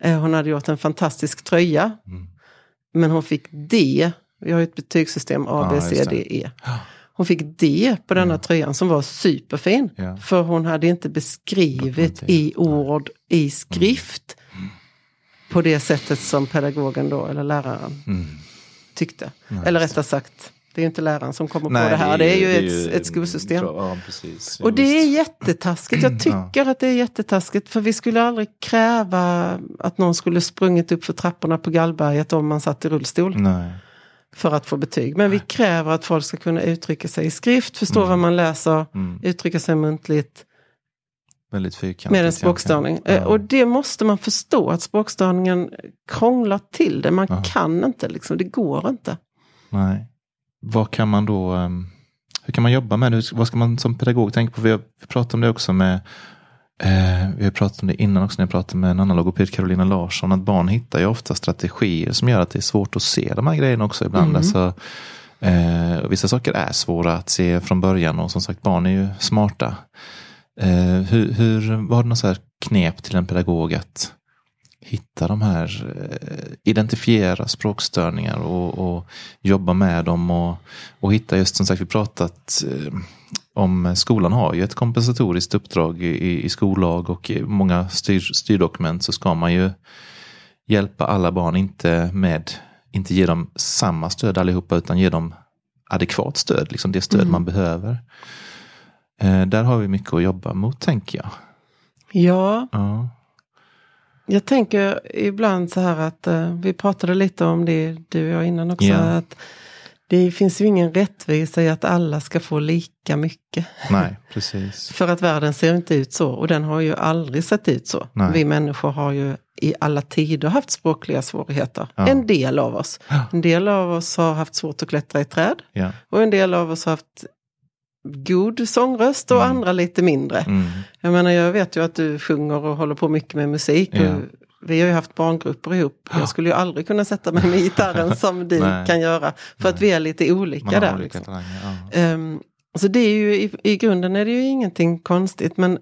Eh, hon hade gjort en fantastisk tröja, Mm. men hon fick D. Vi har ju ett betygssystem A, B, C. D, E. Hon fick D på denna tröjan som var superfin. Ja. För hon hade inte beskrivit i ord, i skrift. Mm. På det sättet som pedagogen då, eller läraren, Mm. tyckte. Ja, eller rättare sagt, det är ju inte läraren som kommer Nej, på det här. Det är ju, det ett, ett skolsystem. Ja, precis. Ja, Och det är jättetaskigt. Jag tycker att det är jättetaskigt. För vi skulle aldrig kräva att någon skulle sprungit upp för trapporna på Gallberget om man satt i rullstol. Nej. För att få betyg. Men vi kräver att folk ska kunna uttrycka sig i skrift, förstå vad man läser, Mm. uttrycka sig muntligt. Väldigt fyrkantigt. Med en språkstörning. Eh, Och det måste man förstå att språkstörningen krånglar till det. Man Ja. kan inte, liksom, det går inte. Nej. Vad kan man då, ehm, hur kan man jobba med det? Vad ska man som pedagog tänka på? Vi har pratat om det också med, eh, vi har pratat om det innan också när jag pratade med en annan logoped, Carolina Larsson, att barn hittar ju ofta strategier som gör att det är svårt att se de här grejerna också ibland. Mm. Alltså, eh, vissa saker är svåra att se från början och som sagt barn är ju smarta. Eh, hur, hur, var det något så här knep till en pedagog att hitta de här, eh, identifiera språkstörningar och, och jobba med dem och, och hitta just som sagt, vi pratat eh, om skolan har ju ett kompensatoriskt uppdrag i, i skollag och i många styr, styrdokument så ska man ju hjälpa alla barn, inte med inte ge dem samma stöd allihopa utan ge dem adekvat stöd, liksom det stöd Mm. man behöver. Eh, där har vi mycket att jobba mot tänker jag. Ja, Ja. Jag tänker ibland så här att eh, vi pratade lite om det du och jag innan också. Ja. Att det finns ju ingen rättvisa i att alla ska få lika mycket. Nej, precis. För att världen ser inte ut så och den har ju aldrig sett ut så. Nej. Vi människor har ju i alla tider haft språkliga svårigheter. Ja. En del av oss. En del av oss har haft svårt att klättra i träd Ja. och en del av oss har haft god sångröst och Mm. andra lite mindre. Mm. Jag menar jag vet ju att du sjunger och håller på mycket med musik. Ja. Vi har ju haft barngrupper ihop. Jag skulle ju aldrig kunna sätta mig med gitarren som du Nej. kan göra. För att vi är lite olika där. olika Liksom. talanger. Ja. Ehm, så det är ju i, i grunden är det ju ingenting konstigt. Men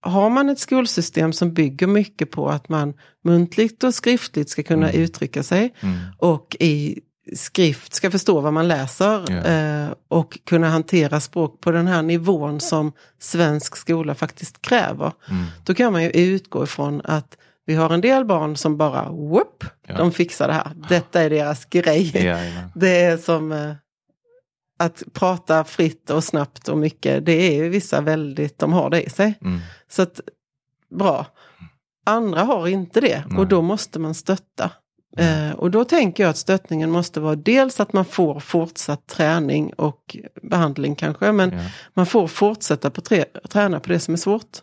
har man ett skolsystem som bygger mycket på att man muntligt och skriftligt ska kunna Mm. uttrycka sig Mm. och i skrift ska förstå vad man läser eh, och kunna hantera språk på den här nivån som svensk skola faktiskt kräver. Mm. Då kan man ju utgå ifrån att vi har en del barn som bara, whoop, Ja. de fixar det här. Detta är deras grej. Jajamän. Det är som eh, att prata fritt och snabbt och mycket. Det är ju vissa väldigt, de har det i sig. Mm. Så att, bra. Andra har inte det Nej. och då måste man stötta. Eh, och då tänker jag att stöttningen måste vara dels att man får fortsatt träning och behandling kanske, men Ja, man får fortsätta på tre, träna på det som är svårt.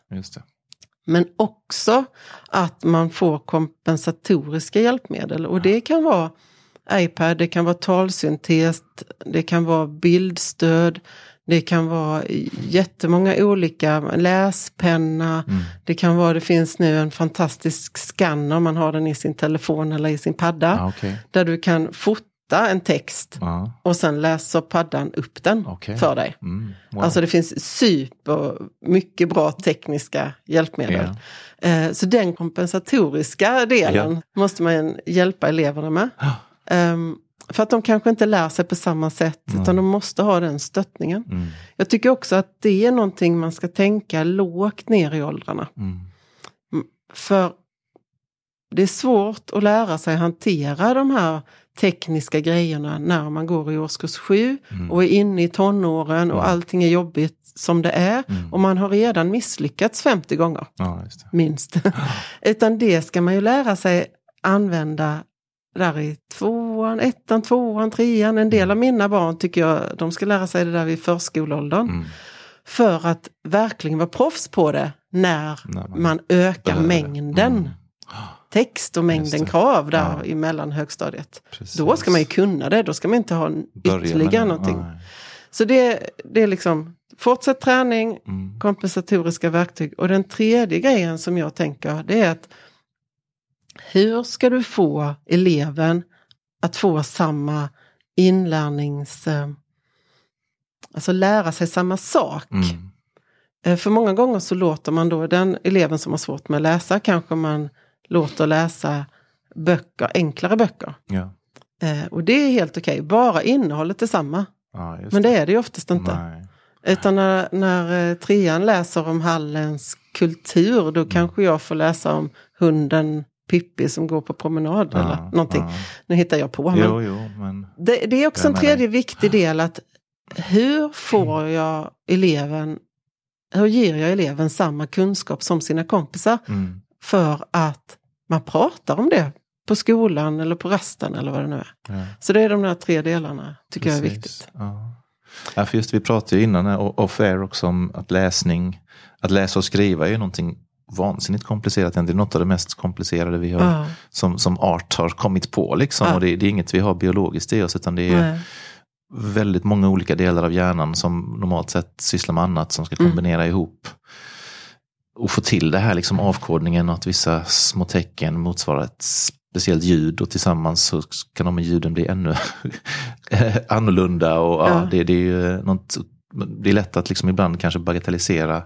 Men också att man får kompensatoriska hjälpmedel. Och det kan vara iPad, det kan vara talsyntes, det kan vara bildstöd, det kan vara jättemånga olika, läspenna, Mm. det kan vara, det finns nu en fantastisk skanner, man har den i sin telefon eller i sin padda, Ja, okej. där du kan fota en text Ja, och sen läser paddan upp den Okej. för dig. mm. Wow. Alltså det finns super mycket bra tekniska hjälpmedel. Eh, Så den kompensatoriska delen Ja. måste man hjälpa eleverna med. Ehm, För att de kanske inte lär sig på samma sätt Nej. utan de måste ha den stöttningen. Mm. Jag tycker också att det är någonting man ska tänka lågt ner i åldrarna. Mm. För det är svårt att lära sig hantera de här tekniska grejerna när man går i årskurs 7 Mm. och är inne i tonåren och Mm. allting är jobbigt som det är. Mm. Och man har redan misslyckats 50 gånger, Ja, minst. Utan det ska man ju lära sig använda där i tvåan, ettan, tvåan, trean. En del av mina barn tycker jag de ska lära sig det där vid förskoleåldern. Mm. För att verkligen vara proffs på det när När man man ökar mängden Mm. text och mängden krav där Ja. i mellan högstadiet. Precis. Då ska man ju kunna det, då ska man inte ha ytterligare någonting. Nej. Så det, det är liksom fortsatt träning, Mm. kompensatoriska verktyg. Och den tredje grejen som jag tänker det är att hur ska du få eleven att få samma inlärnings... eh, Alltså lära sig samma sak. Mm. Eh, För många gånger så låter man då den eleven som har svårt med att läsa kanske man låter läsa böcker, enklare böcker. Ja. Eh, Och det är helt okej, bara innehållet är samma. Ja, Men det är det ju oftast inte. Nej. Utan när, när trean läser om Hallens kultur Mm. då kanske jag får läsa om hunden Pippi som går på promenad eller Ja, någonting. ja. Nu hittar jag på. Men Jo, jo, men det, det är också en tredje viktig del att hur får jag eleven, hur ger jag eleven samma kunskap som sina kompisar mm. för att man pratar om det på skolan eller på rasten eller vad det nu är. ja. Så det är de där tre delarna tycker jag är Precis. viktigt. Ja. För just vi pratade ju innan eh, off air också om att läsning, att läsa och skriva är ju någonting vansinnigt komplicerat. Det är något av det mest komplicerade vi har, Ja, som, som art har kommit på. Liksom. Ja. Och det, det är inget vi har biologiskt i oss utan det är nej. väldigt många olika delar av hjärnan som normalt sett sysslar med annat som ska Mm. kombinera ihop och få till det här liksom avkodningen och att vissa små tecken motsvarar ett speciellt ljud och tillsammans så kan de ljuden bli ännu annorlunda. Och, ja. Ja. det, det, är ju något, det är lätt att liksom ibland kanske bagatellisera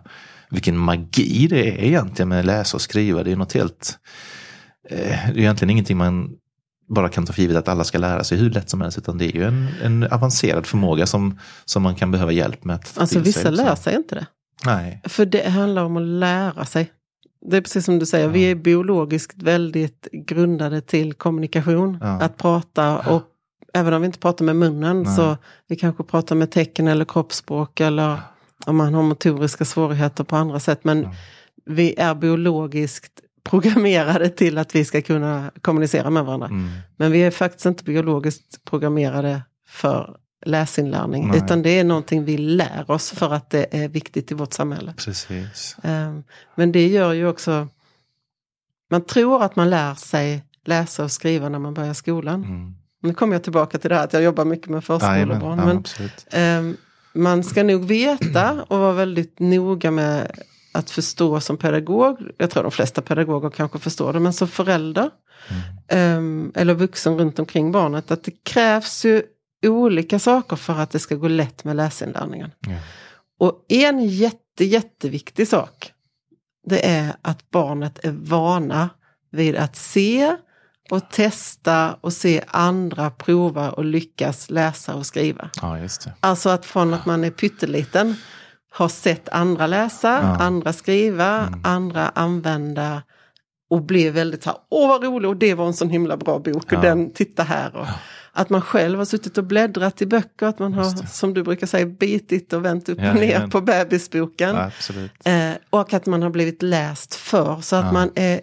vilken magi det är egentligen med läsa och skriva. Det är något helt, eh, det är egentligen ingenting man bara kan ta för givet att alla ska lära sig hur lätt som helst. Utan det är ju en, en avancerad förmåga som, som man kan behöva hjälp med. att Alltså vissa lär sig inte det. Nej. För det handlar om att lära sig. det är precis som du säger, vi är biologiskt väldigt grundade till kommunikation. Ja. Att prata och även om vi inte pratar med munnen Nej. så vi kanske pratar med tecken eller kroppsspråk eller om man har motoriska svårigheter på andra sätt. Men Ja. vi är biologiskt programmerade till att vi ska kunna kommunicera med varandra. Mm. Men vi är faktiskt inte biologiskt programmerade för läsinlärning. Nej. Utan det är någonting vi lär oss för att det är viktigt i vårt samhälle. Precis. Ehm, Men det gör ju också, man tror att man lär sig läsa och skriva när man börjar skolan. Mm. Nu kommer jag tillbaka till det här att jag jobbar mycket med förskolebarn. ja, men absolut. Man ska nog veta och vara väldigt noga med att förstå som pedagog. Jag tror de flesta pedagoger kanske förstår det, men som förälder Mm. eller vuxen runt omkring barnet, att det krävs ju olika saker för att det ska gå lätt med läsinlärningen. Ja. Och en jätte, jätteviktig sak, det är att barnet är vana vid att se och testa och se andra prova och lyckas läsa och skriva. ja. Alltså att från att man är pytteliten har sett andra läsa, Ja. andra skriva, Mm. andra använda och blir väldigt så här, åh vad roligt och det var en sån himla bra bok Ja. och den, titta här. Och att man själv har suttit och bläddrat i böcker, att man har, som du brukar säga, bitit och vänt upp och ner på bebisboken. Eh, och att man har blivit läst för så att man är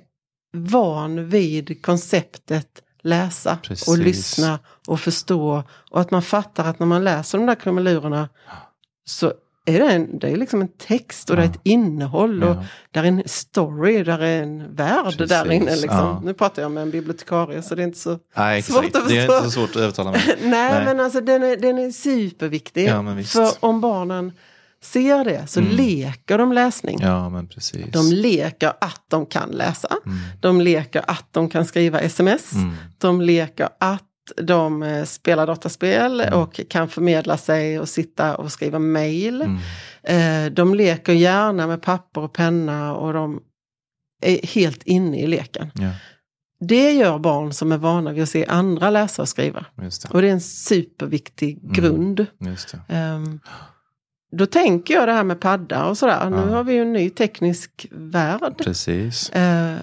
van vid konceptet läsa Precis. och lyssna och förstå. Och att man fattar att när man läser de där krumelurerna så är det, en, det är liksom en text och det är Ja. ett innehåll och Ja. där är en story, där är en värld Precis, där inne. Liksom. ja. Nu pratar jag med en bibliotekarie så det är inte så... Nej, Svårt exakt. att Det är förstå. inte så svårt att övertala mig. Nej, Nej. men alltså den är, den är superviktig. Ja. För om barnen ser det så Mm. leker de läsning. Ja, men precis. De leker att de kan läsa. Mm. De leker att de kan skriva sms. Mm. De leker att de eh, spelar dataspel Mm. och kan förmedla sig och sitta och skriva mail. Mm. Eh, de leker gärna med papper och penna och de är helt inne i leken. Ja, Det gör barn som är vana vid att se andra läsa och skriva. det. Och det är en superviktig Mm. grund. Då tänker jag det här med padda och sådär. Nu Ja. har vi ju en ny teknisk värld. Precis. Eh,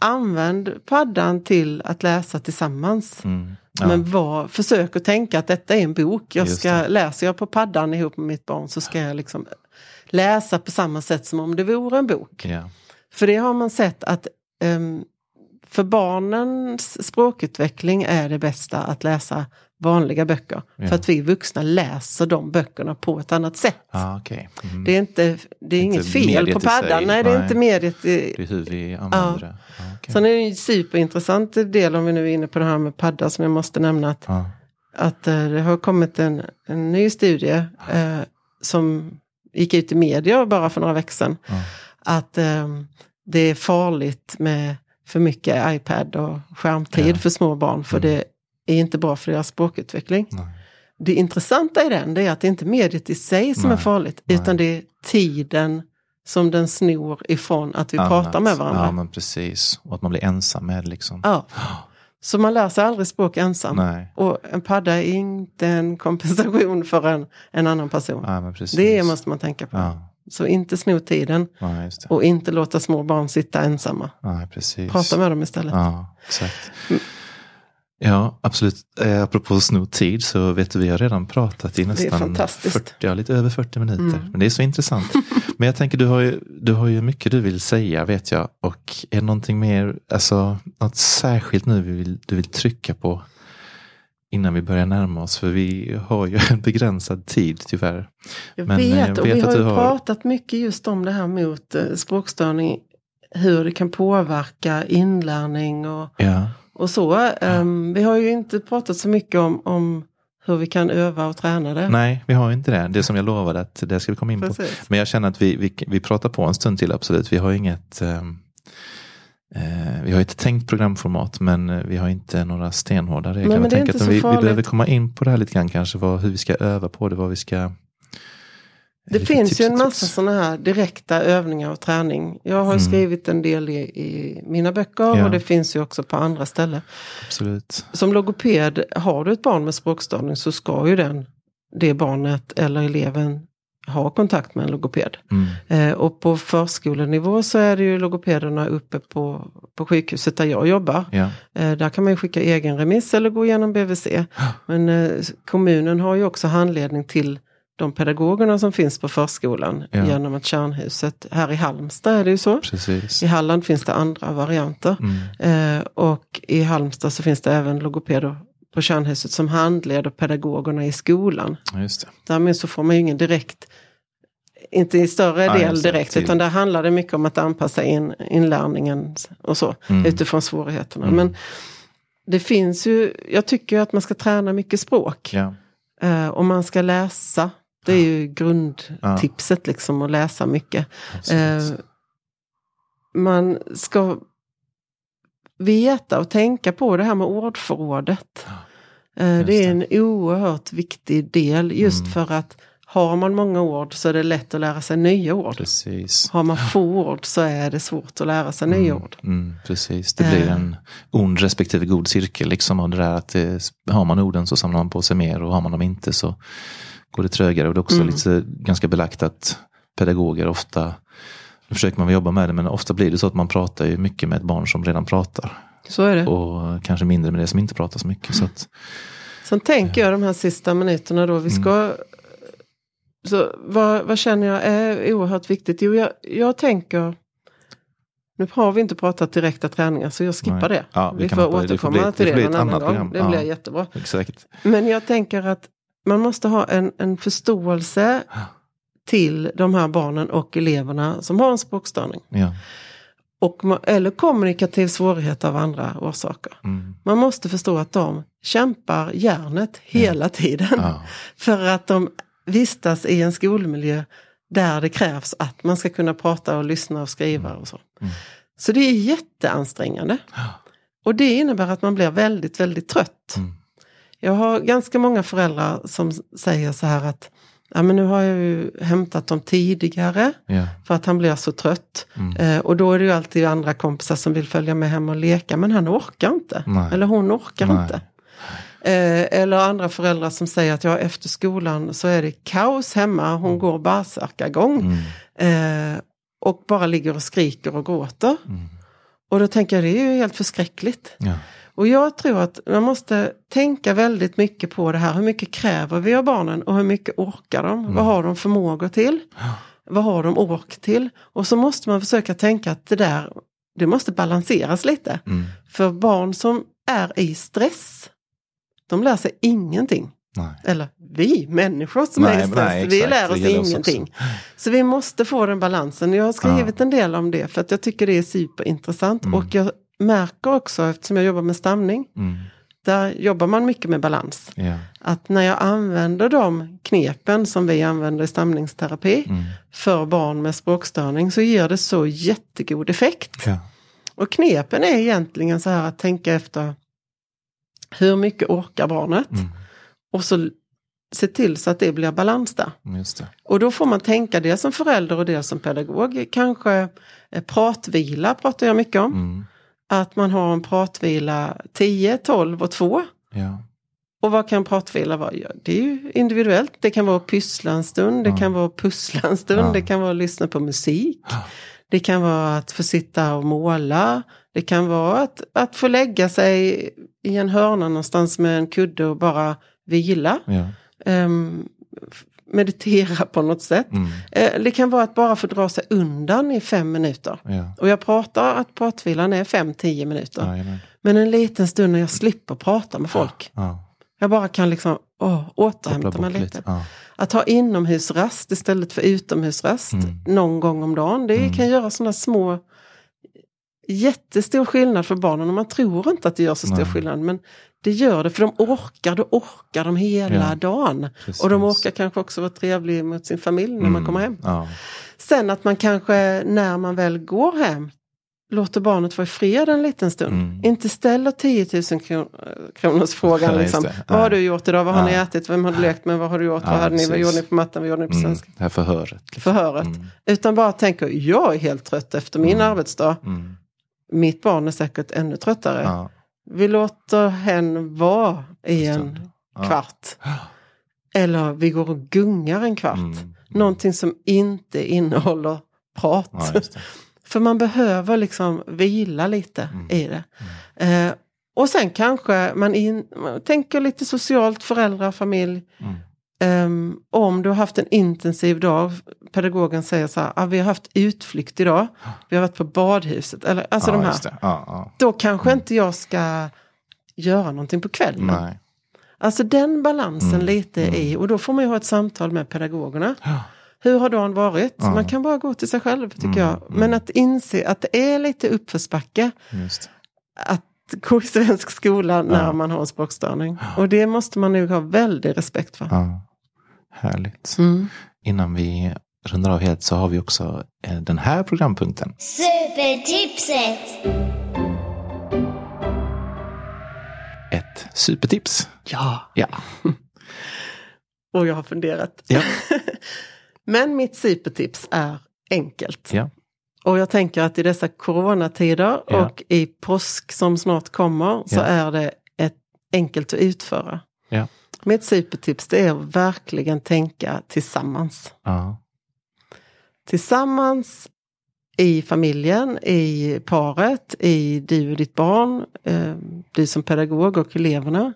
använd paddan till att läsa tillsammans. Mm. Ja. Men var, försök att tänka att detta är en bok. Jag ska, läser jag på paddan ihop med mitt barn så ska jag liksom läsa på samma sätt som om det vore en bok. ja. För det har man sett att ehm, för barnens språkutveckling är det bästa att läsa vanliga böcker. Ja. För att vi vuxna läser de böckerna på ett annat sätt. Ah, okej. Mm. Det är, inte, det är Inte inget fel på paddan. Nej, det är nej. inte mediet. i- Det är hur vi använder det. Ah, okej. Sen är det en superintressant del om vi nu är inne på det här med padda som jag måste nämna. Att, Ja. att det har kommit en, en ny studie eh, som gick ut i media bara för några veckor sedan. Ja. Att eh, det är farligt med för mycket iPad och skärmtid Ja. för små barn. För Mm. det är inte bra för deras språkutveckling. Nej. Det intressanta i den det är att det inte är mediet i sig som Nej, är farligt. nej. Utan det är tiden som den snor ifrån att vi pratar Annat. med varandra. Ja, men precis. Och att man blir ensam med det liksom. Ja. Så man lär sig aldrig språk ensam. Nej. Och en padda är inte en kompensation för en, en annan person. Ja, men precis. det måste man tänka på. Ja, Så inte sno tiden ja och inte låta små barn sitta ensamma. Prata med dem istället. Ja, absolut. Eh, apropå sno tid så vet du, vi har redan pratat i nästan fantastiskt. 40, ja, lite över 40 minuter. Mm. Men det är så intressant. Men jag tänker, du har, ju, du har ju mycket du vill säga vet jag. Och är det någonting mer, alltså något särskilt nu vi vill, du vill trycka på innan vi börjar närma oss? För vi har ju en begränsad tid tyvärr. Jag Men, eh, vet, och vet vi har har- pratat mycket just om det här mot eh, språkstörning. Hur det kan påverka inlärning och, Ja, och så. Ehm, vi har ju inte pratat så mycket om, om hur vi kan öva och träna det. nej, vi har inte det. Det som jag lovade att det ska vi komma in på. Precis. Men jag känner att vi, vi, vi pratar på en stund till, absolut. Vi har inget ehm, eh, vi har ett tänkt programformat men eh, vi har inte några stenhårda regler. Nej, men det är inte så vi, vi behöver komma in på det här lite grann kanske, vad, hur vi ska öva på det, vad vi ska... Det finns tips ju en massa sådana här direkta övningar och träning. Jag har Mm. skrivit en del i, i mina böcker Ja. och det finns ju också på andra ställen. Absolut. Som logoped, har du ett barn med språkstörning så ska ju den, det barnet eller eleven ha kontakt med en logoped. Mm. Eh, och på förskolenivå så är det ju logopederna uppe på, på sjukhuset där jag jobbar. Ja. Eh, där kan man skicka egen remiss eller gå igenom BVC. Men eh, kommunen har ju också handledning till de pedagogerna som finns på förskolan Ja. genom att Kärnhuset, här i Halmstad är det ju så. Precis. I Halland finns det andra varianter. Mm. Eh, och i Halmstad så finns det även logopeder på Kärnhuset som handleder pedagogerna i skolan. Just det. Därmed så får man ju ingen direkt, inte i större Ja, del direkt, utan där handlar det mycket om att anpassa in inlärningen och så, Mm. utifrån svårigheterna. Mm. Men det finns ju, jag tycker att man ska träna mycket språk. Ja. Eh, och man ska läsa. Det är ju grundtipset liksom, att läsa mycket. Eh, man ska veta och tänka på det här med ordförrådet. Eh, det är en oerhört viktig del just Mm. för att har man många ord så är det lätt att lära sig nya ord. Precis. Har man få ord så är det svårt att lära sig nya ord. Mm, precis, det blir Eh. en ond respektive god cirkel. Liksom, och det där att det, har man orden så samlar man på sig mer och har man dem inte så går det trögare. Och det är också Mm. lite ganska belagt att pedagoger ofta, nu försöker man jobba med det, men ofta blir det så att man pratar ju mycket med ett barn som redan pratar. Så är det. Och kanske mindre med det som inte pratar så mycket. Så att, Sen tänker jag de här sista minuterna då, vi ska... Så vad, vad känner jag är oerhört viktigt? Jo, jag, jag tänker... Nu har vi inte pratat direkta träningar så jag skippar Nej. det. Ja, vi vi kan får hoppa- det får återkomma bli- det till det bli någon ett annat gång. program. Det Ja. blir jättebra. exakt. Men jag tänker att man måste ha en, en förståelse till de här barnen och eleverna som har en språkstörning. Ja. Och, eller kommunikativ svårighet av andra orsaker. Mm. Man måste förstå att de kämpar hjärnet hela tiden. Ja. För att de vistas i en skolmiljö där det krävs att man ska kunna prata och lyssna och skriva och så. Mm. Så det är jätteansträngande. Och det innebär att man blir väldigt, väldigt trött. Mm. Jag har ganska många föräldrar som säger så här att ja, men nu har jag ju hämtat dem tidigare Ja. för att han blir så trött. Mm. Eh, och då är det ju alltid andra kompisar som vill följa med hem och leka men han orkar inte. Nej. Eller hon orkar Nej. inte. Eh, eller andra föräldrar som säger att ja, efter skolan så är det kaos hemma, hon går bärsärkagång. Mm. Eh, och bara ligger och skriker och gråter. Mm. Och då tänker jag det är ju helt förskräckligt. Ja. Och jag tror att man måste tänka väldigt mycket på det här. Hur mycket kräver vi av barnen och hur mycket orkar de? Vad har de förmågor till? Vad har de ork till? Och så måste man försöka tänka att det där, det måste balanseras lite. Mm. För barn som är i stress, de lär sig ingenting. Nej. Eller vi människor som Nej, är i stress, nej, vi lär oss gäller oss ingenting. Så vi måste få den balansen. Jag har skrivit en del om det för att jag tycker det är superintressant. Mm. Och jag märker också, eftersom jag jobbar med stamning, Mm. där jobbar man mycket med balans. Ja. Att när jag använder de knepen som vi använder i stamningsterapi Mm. för barn med språkstörning så ger det så jättegod effekt. Ja. Och knepen är egentligen så här att tänka efter hur mycket orkar barnet? Mm. Och så se till så att det blir balans där. Det. Och då får man tänka det som förälder och det som pedagog. Kanske eh, pratvila pratar jag mycket om. Mm. Att man har en pratvila 10, 12 och 2. Ja. Och vad kan pratvila vara? Ja, det är ju individuellt. Det kan vara att pyssla en stund, det Ja. kan vara att pussla en stund, det kan vara att lyssna på musik. Det kan vara att få sitta och måla. Det kan vara att, att få lägga sig i en hörna någonstans med en kudde och bara vila. Ja. Meditera på något sätt. Mm. Eh, det kan vara att bara få dra sig undan i fem minuter. Ja. Och jag pratar att pratvilan är fem, tio minuter. Jajamän. Men en liten stund när jag slipper prata med folk. Ja. Jag bara kan liksom åh, återhämta mig lite. lite. Ja. Att ha inomhusrast istället för utomhusrast Mm. någon gång om dagen. Det Mm. kan göra sådana små jättestor skillnad för barnen och man tror inte att det gör så stor Nej. skillnad men det gör det för de orkar, då orkar de hela Ja, dagen. Precis. Och de orkar kanske också vara trevlig mot sin familj när man Mm. kommer hem. Ja. Sen att man kanske när man väl går hem låter barnet vara i fred en liten stund. Mm. Inte ställer 10 000 kron- kronors frågan. Liksom. Vad har du gjort idag? Vad har ni ätit? Vem har du lekt med? Vad har du gjort? Vad, hade ni? vad gjorde ni på matten? Vad gjorde ni på Mm. svenska? Det här förhöret. liksom. Förhöret. Mm. Utan bara tänker, jag är helt trött efter min Mm. arbetsdag. Mm. Mitt barn är säkert ännu tröttare. Vi låter hen vara i en Ja. kvart. Eller vi går och gungar en kvart. Mm. någonting som inte innehåller prat. Ja. För man behöver liksom vila lite Mm. i det. Eh, och sen kanske man, in, man tänker lite socialt, föräldrar, familj. Mm. Ehm, om du har haft en intensiv dag, pedagogen säger så här, ah, vi har haft utflykt idag, vi har varit på badhuset, eller alltså ja, de här. Ja, ja. Då kanske inte jag ska göra någonting på kvällen. Nej. Alltså den balansen Mm, lite mm. i, och då får man ju ha ett samtal med pedagogerna. Hur har dagen varit? Man kan bara gå till sig själv tycker Mm, jag. mm. Men att inse att det är lite uppförsbacke Just. att gå i svensk skola när man har en språkstörning. Och det måste man nog ha väldigt respekt för. Härligt. Mm. Innan vi rundar av helt så har vi också eh, den här programpunkten. Supertipset! Ett supertips. Ja, Ja. och jag har funderat. Ja. Men mitt supertips är enkelt. Ja. Och jag tänker att i dessa coronatider Ja. och i påsk som snart kommer så Ja. är det ett enkelt att utföra. Mitt supertips det är att verkligen tänka tillsammans. Ja. Tillsammans i familjen, i paret, i du och ditt barn, eh, du som pedagog och eleverna.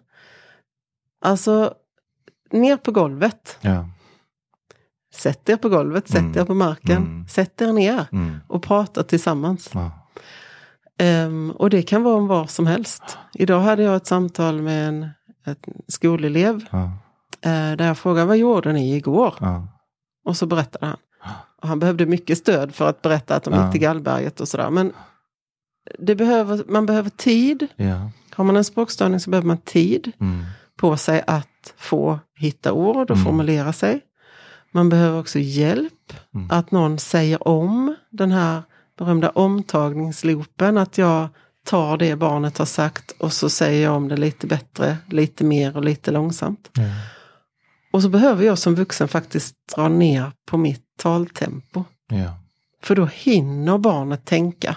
Alltså, ner på golvet. Ja. Sätt er på golvet, sätt Mm. er på marken, Mm. sätt er ner Mm. och prata tillsammans. Ja. Ehm, och det kan vara om vad som helst. Idag hade jag ett samtal med en skolelev Ja. eh, där jag frågade vad gjorde ni igår? Ja. Och så berättade han. Och han behövde mycket stöd för att berätta att de Ja. gick till Gallberget och sådär. Men det behöver, man behöver tid. Ja. Har man en språkstörning så behöver man tid Mm. på sig att få hitta ord och Mm. formulera sig. Man behöver också hjälp. Mm. Att någon säger om den här berömda omtagningsloopen. Att jag tar det barnet har sagt och så säger jag om det lite bättre, lite mer och lite långsamt. Ja. Och så behöver jag som vuxen faktiskt dra ner på mitt taltempo. Ja. För då hinner barnet tänka.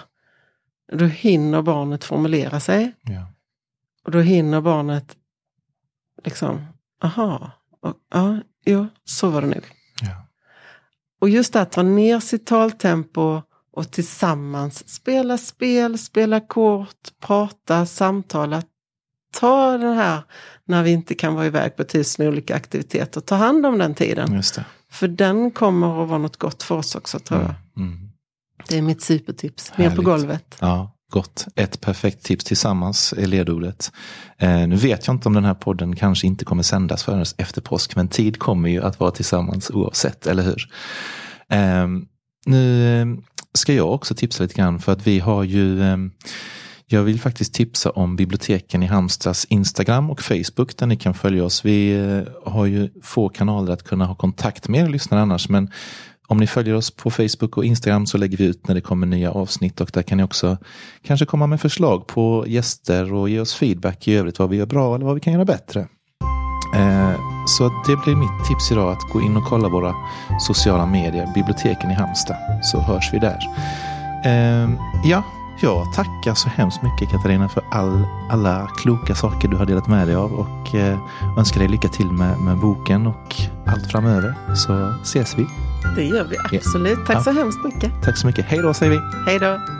Då hinner barnet formulera sig. Ja. Och då hinner barnet liksom, aha, och, ja, jo, så var det nu. Ja. Och just att dra ner sitt taltempo och tillsammans spela spel, spela kort, prata, samtala. Ta den här när vi inte kan vara iväg på tusen olika aktiviteter. Ta hand om den tiden. För den kommer att vara något gott för oss också tror jag. Mm. Mm. Det är mitt supertips. Ner på golvet. Ja, gott. Ett perfekt tips tillsammans är ledordet. Eh, nu vet jag inte om den här podden kanske inte kommer sändas förrän efter påsk, men tid kommer ju att vara tillsammans oavsett, eller hur? Eh, nu ska jag också tipsa lite grann för att vi har ju ehm, jag vill faktiskt tipsa om biblioteken i Halmstads Instagram och Facebook där ni kan följa oss. Vi eh, har ju få kanaler att kunna ha kontakt med er lyssnare annars men om ni följer oss på Facebook och Instagram så lägger vi ut när det kommer nya avsnitt och där kan ni också kanske komma med förslag på gäster och ge oss feedback i övrigt vad vi gör bra eller vad vi kan göra bättre. Eh, så det blir mitt tips idag att gå in och kolla våra sociala medier, biblioteken i Halmstad, så hörs vi där. Eh, ja, jag tackar så hemskt mycket Katarina för all, alla kloka saker du har delat med dig av och eh, önskar dig lycka till med, med boken och allt framöver. Så ses vi. Det gör vi absolut. Tack Ja. så hemskt mycket. Tack så mycket. Hej då säger vi. Hej då.